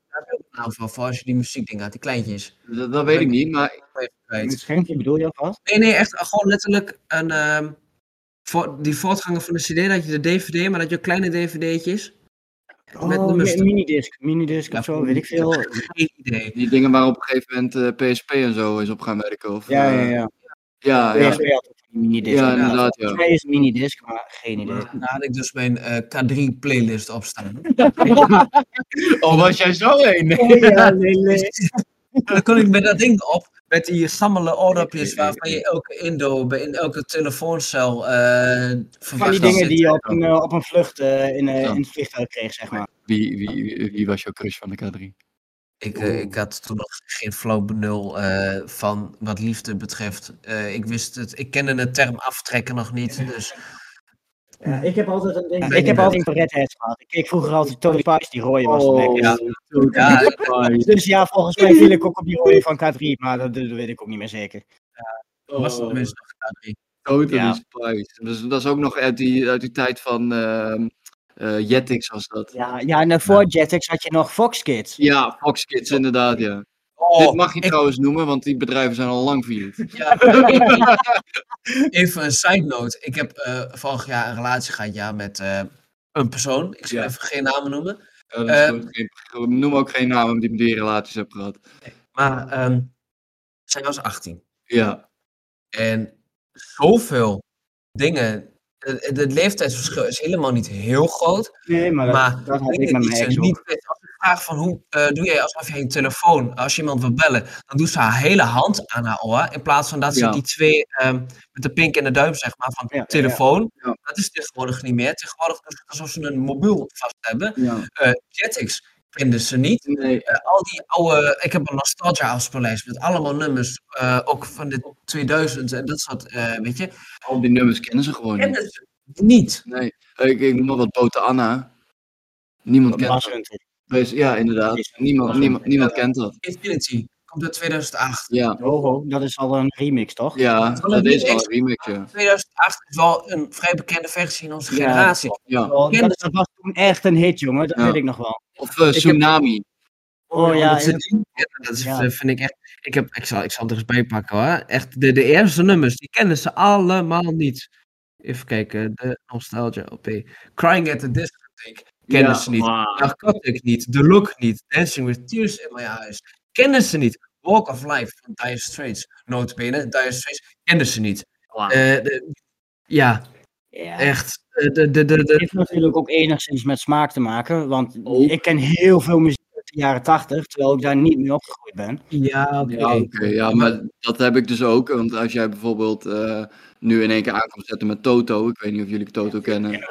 naam van voor als je die muziekdingen had, die kleintjes. Dat, dat weet ik niet, maar. Met schermpje bedoel je alvast? Nee, nee, echt gewoon letterlijk een, ehm, voor, die voortganger van de CD, dat je de DVD, maar dat je ook kleine DVD'tjes. Met Oh, nummers. mi- minidisc, minidisc Ja, of zo, weet ik veel. Geen idee. die dingen waar op een gegeven moment eh, PSP en zo is op gaan werken. Of, Ja, eh, ja, ja. Ja, ja. PSP had minidisc. Ja, inderdaad. inderdaad, ja. Volgens mij is het minidisc, maar geen idee. Daar had ik dus mijn eh, K3 playlist op staan. Oh, was jij zo heen? Ja, nee, nee. En dan kon ik met dat ding op, met die sammelen oordopjes waarvan je elke Indo in elke telefooncel eh Van verwacht die dingen die je op een, eh, op een vlucht in, Ja. in het vliegtuig kreeg, zeg maar. Wie, wie, wie, wie was jouw crush van de K3? Ik, eh, ik had toen nog geen flauw benul eh, van wat liefde betreft. Eh, ik wist het, ik kende de term aftrekken nog niet. Dus Ja, ik heb altijd een ding. ik heb altijd een Red Hat gehad. Ik keek vroeger altijd Tony Spice, die rode was lekker. ja. ja, Dus ja, volgens mij viel ik ook op die rode van K3, maar dat, dat weet ik ook niet meer zeker. was het tenminste nog K3. Totally Ja. Spice. Dus dat is ook nog uit die, uit die tijd van ehm eh, Jetix was dat. Ja, ja en voor Jetix had je nog Fox Kids. Ja, Fox Kids inderdaad, ja. Oh, Dit mag je ik- trouwens noemen, want die bedrijven zijn al lang failliet. Ja. even een side note. Ik heb eh, vorig jaar een relatie gehad ja, met eh, een persoon. Ik zal Ja. even geen namen noemen. Ja, Eh, goed. Geen- noem ook geen namen die met die relaties hebt gehad. Maar ehm, zij was 18. Ja, En zoveel dingen. Het, leeftijdsverschil is helemaal niet heel groot. Nee, maar dat, Maar dat had ik met mijn ex niet weet. Als ik vraag van hoe eh, doe jij alsof je een telefoon, als je iemand wil bellen, dan doet ze haar hele hand aan haar oor. In plaats van dat ze Ja. die twee ehm, met de pink en de duim, zeg maar, van ja, telefoon. ja. Dat is tegenwoordig niet meer. Tegenwoordig doen ze alsof ze een mobiel vast hebben. Eh Jetix kenden ze niet. Nee, Eh, al die oude, ik heb een nostalgia afspeellijst met allemaal nummers, eh, ook van de 2000 en dat soort, eh, weet je. al die nummers kennen ze gewoon niet. Kennen ze niet. Nee, ik, ik noem maar wat Bote Anna. Niemand kent dat. Ja, inderdaad. Niemand, niemand, niemand kent dat. Infinity komt uit 2008. Ja, Oh, oh, dat is al een remix, toch? ja dat een is wel remix. een remix, ja. 2008 is wel een vrij bekende versie in onze Ja. generatie. ja. Ken dat, dat was toen echt een hit, jongen. Dat Ja. weet ik nog wel. Of eh, heb- Tsunami. Oh ja, dat, ja. Ja, dat is, Ja. vind ik echt. Ik, heb, ik, zal, ik zal het er eens bij pakken hoor. Echt, de, de eerste nummers, die kennen ze allemaal niet. Even kijken, de Nostalgia LP. Crying at the Discotheque, kennen ze niet. Narcotic niet, The Look niet, Dancing with Tears in My Eyes, kennen ze niet. Walk of Life van Dire Straits, notabene, Dire Straits, kennen ze niet. Eh, de- ja, Ja. echt. Eh, De, de, de, de, Het heeft natuurlijk ook enigszins met smaak te maken. Want Ook. ik ken heel veel muziek uit de jaren 80, terwijl ik daar niet mee opgegroeid ben. ja, oké. Ja, oké. ja, maar dat heb ik dus ook. Want als jij bijvoorbeeld eh, nu in één keer aankomt zetten met Toto. Ik weet niet of jullie Toto kennen.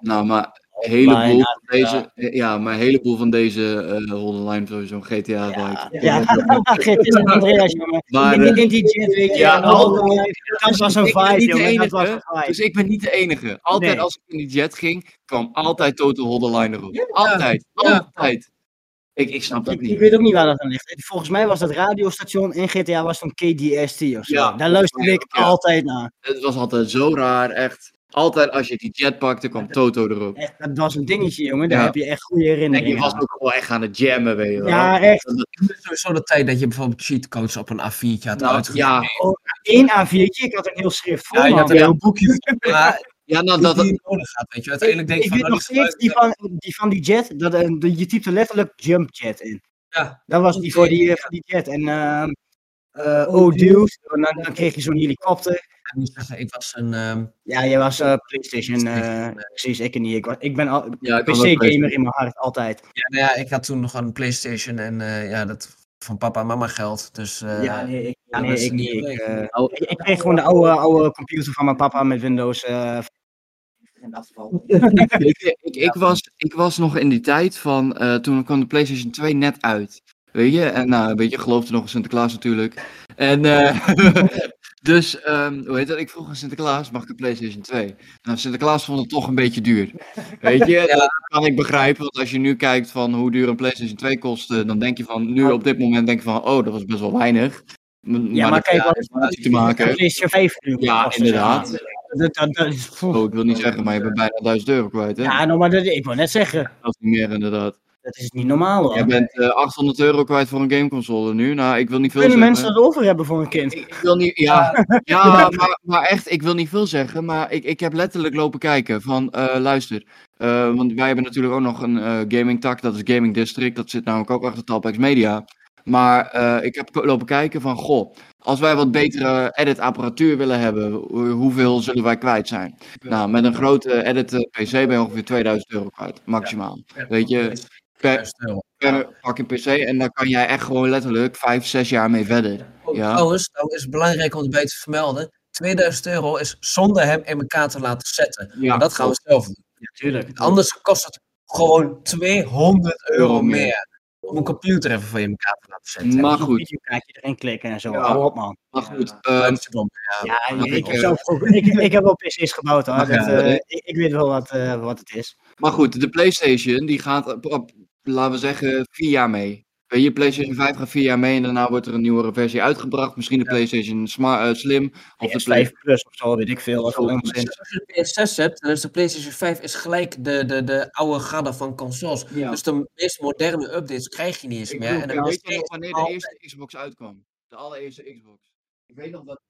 Nou, maar een heleboel van deze, ja, maar een heleboel van deze eh Holden Line sowieso GTA Ja, like. ja. En Andreas, jongen. Maar, in, eh, in die jet, weet je. ja, dat was een ik vibe, niet de jongen. Dat was enige, een vibe. Dus ik ben niet de enige. Altijd Nee. als ik in die jet ging, kwam altijd Toto Holden Line erop. Altijd, Ja. altijd. Ik, ik snap dat Ik, ik niet. weet ook niet waar dat aan ligt. Volgens mij was dat radiostation in GTA was van KDST of zo. Ja. Daar luisterde ik Ja. altijd naar. Het was altijd zo raar, echt. Altijd als je die jet pakte, kwam Toto erop. Echt, dat was een dingetje, jongen. Daar Ja. heb je echt goede En herinneringen je was aan. ook gewoon echt aan het jammen, weet je wel. Ja, echt. Het is sowieso de tijd dat je bijvoorbeeld cheatcodes op een A4'tje had Nou, uitgegeven. ja, Eén A4'tje, ik had een heel schrift vol, Ja, je man. had een heel boekje. Maar ja nou, dat dat, die nodig had, weet je. Uiteindelijk denk ik van, weet nou, nog steeds die van, die van die jet, dat, eh, de- je typte letterlijk jump jet in. Ja. Dat was die voor die, eh, voor die jet. En ehm, eh oh dude, en dan, dan kreeg je zo'n helikopter. Ik moet zeggen, ik was een... ehm, Ja, jij was eh, PlayStation, eh, precies, ik niet. Ik, was, ik ben al Ja, PC-gamer in mijn hart, altijd. ja, nou ja, ik had toen nog een Playstation en eh, ja, dat van papa en mama geld. Dus eh, ja, nee, ik, ja, nee, ik niet. niet Ik, leuk. ik, ik kreeg gewoon de oude, oude computer van mijn papa met Windows. eh, in dat geval. ik, ik, ik, was, ik was nog in die tijd van, eh, toen kwam de PlayStation 2 net uit. Weet je, en nou, weet je, geloofde nog in Sinterklaas natuurlijk. En eh, dus, ehm, hoe heet dat? Ik vroeg aan Sinterklaas, mag ik een PlayStation 2? Nou, Sinterklaas vond het toch een beetje duur. Weet je, dat kan ik begrijpen, want als je nu kijkt van hoe duur een PlayStation 2 kost, eh, dan denk je van, nu op dit moment denk je van, oh, dat was best wel weinig. M- Ja, maar dat kijk, wat- te maken. PlayStation 5 nu Ja, zeg maar. inderdaad. Dat, dat, Oh, ik wil niet zeggen, maar je bent bijna 1000 euro kwijt, hè? ja, nou, maar dat, ik wou net zeggen, Dat is niet meer inderdaad. Dat is niet normaal hoor. Jij bent eh, 800 euro kwijt voor een gameconsole nu. Nou, ik wil niet veel Kunnen zeggen. mensen dat over hebben voor een kind? Ik, wil niet, ja, ja maar, maar echt, ik wil niet veel zeggen. Maar ik, ik heb letterlijk lopen kijken van, eh, luister. eh, want wij hebben natuurlijk ook nog een eh gaming tak, dat is Gaming District. Dat zit namelijk ook achter Talpex Media. Maar eh, ik heb lopen kijken van, goh, als wij wat betere edit apparatuur willen hebben, hoe- hoeveel zullen wij kwijt zijn? Nou, met een grote edit eh, PC ben je ongeveer 2000 euro kwijt, maximaal. Weet je, per, 1000 euro. per fucking PC. En daar kan jij echt gewoon letterlijk 5, 6 jaar mee verder. Ja. Trouwens, nou is het belangrijk om erbij te vermelden. 2000 euro is zonder hem in elkaar te laten zetten. Ja, maar dat gaan we zelf doen. Natuurlijk. Anders kost het gewoon 200 euro meer. Om een computer even voor je in elkaar te laten zetten. Maar Een goed, videokaartje erin klikken en zo. Ja. Hou op man. maar goed. Ja. Ja. Ik, ik, heb eh, zelf ook, ik, ik heb wel PC's gebouwd hoor. Dat, ja, eh, nee. ik, ik weet wel wat, eh, wat het is. Maar goed, de PlayStation die gaat op, op, laten we zeggen, vier jaar mee. Je, PlayStation 5 gaat vier jaar mee en daarna wordt er een nieuwere versie uitgebracht. Misschien de PlayStation Smart, eh, Slim of de Play. PS5 Plus of zo, weet ik veel. Als je de PS6 hebt, dan is de PlayStation 5 is gelijk de, de, de oude garde van consoles. Ja. Dus de meest moderne updates krijg je niet eens Ik meer. bedoel, en dan weet je nog wanneer de altijd- eerste Xbox uitkwam? De allereerste Xbox. Ik weet nog dat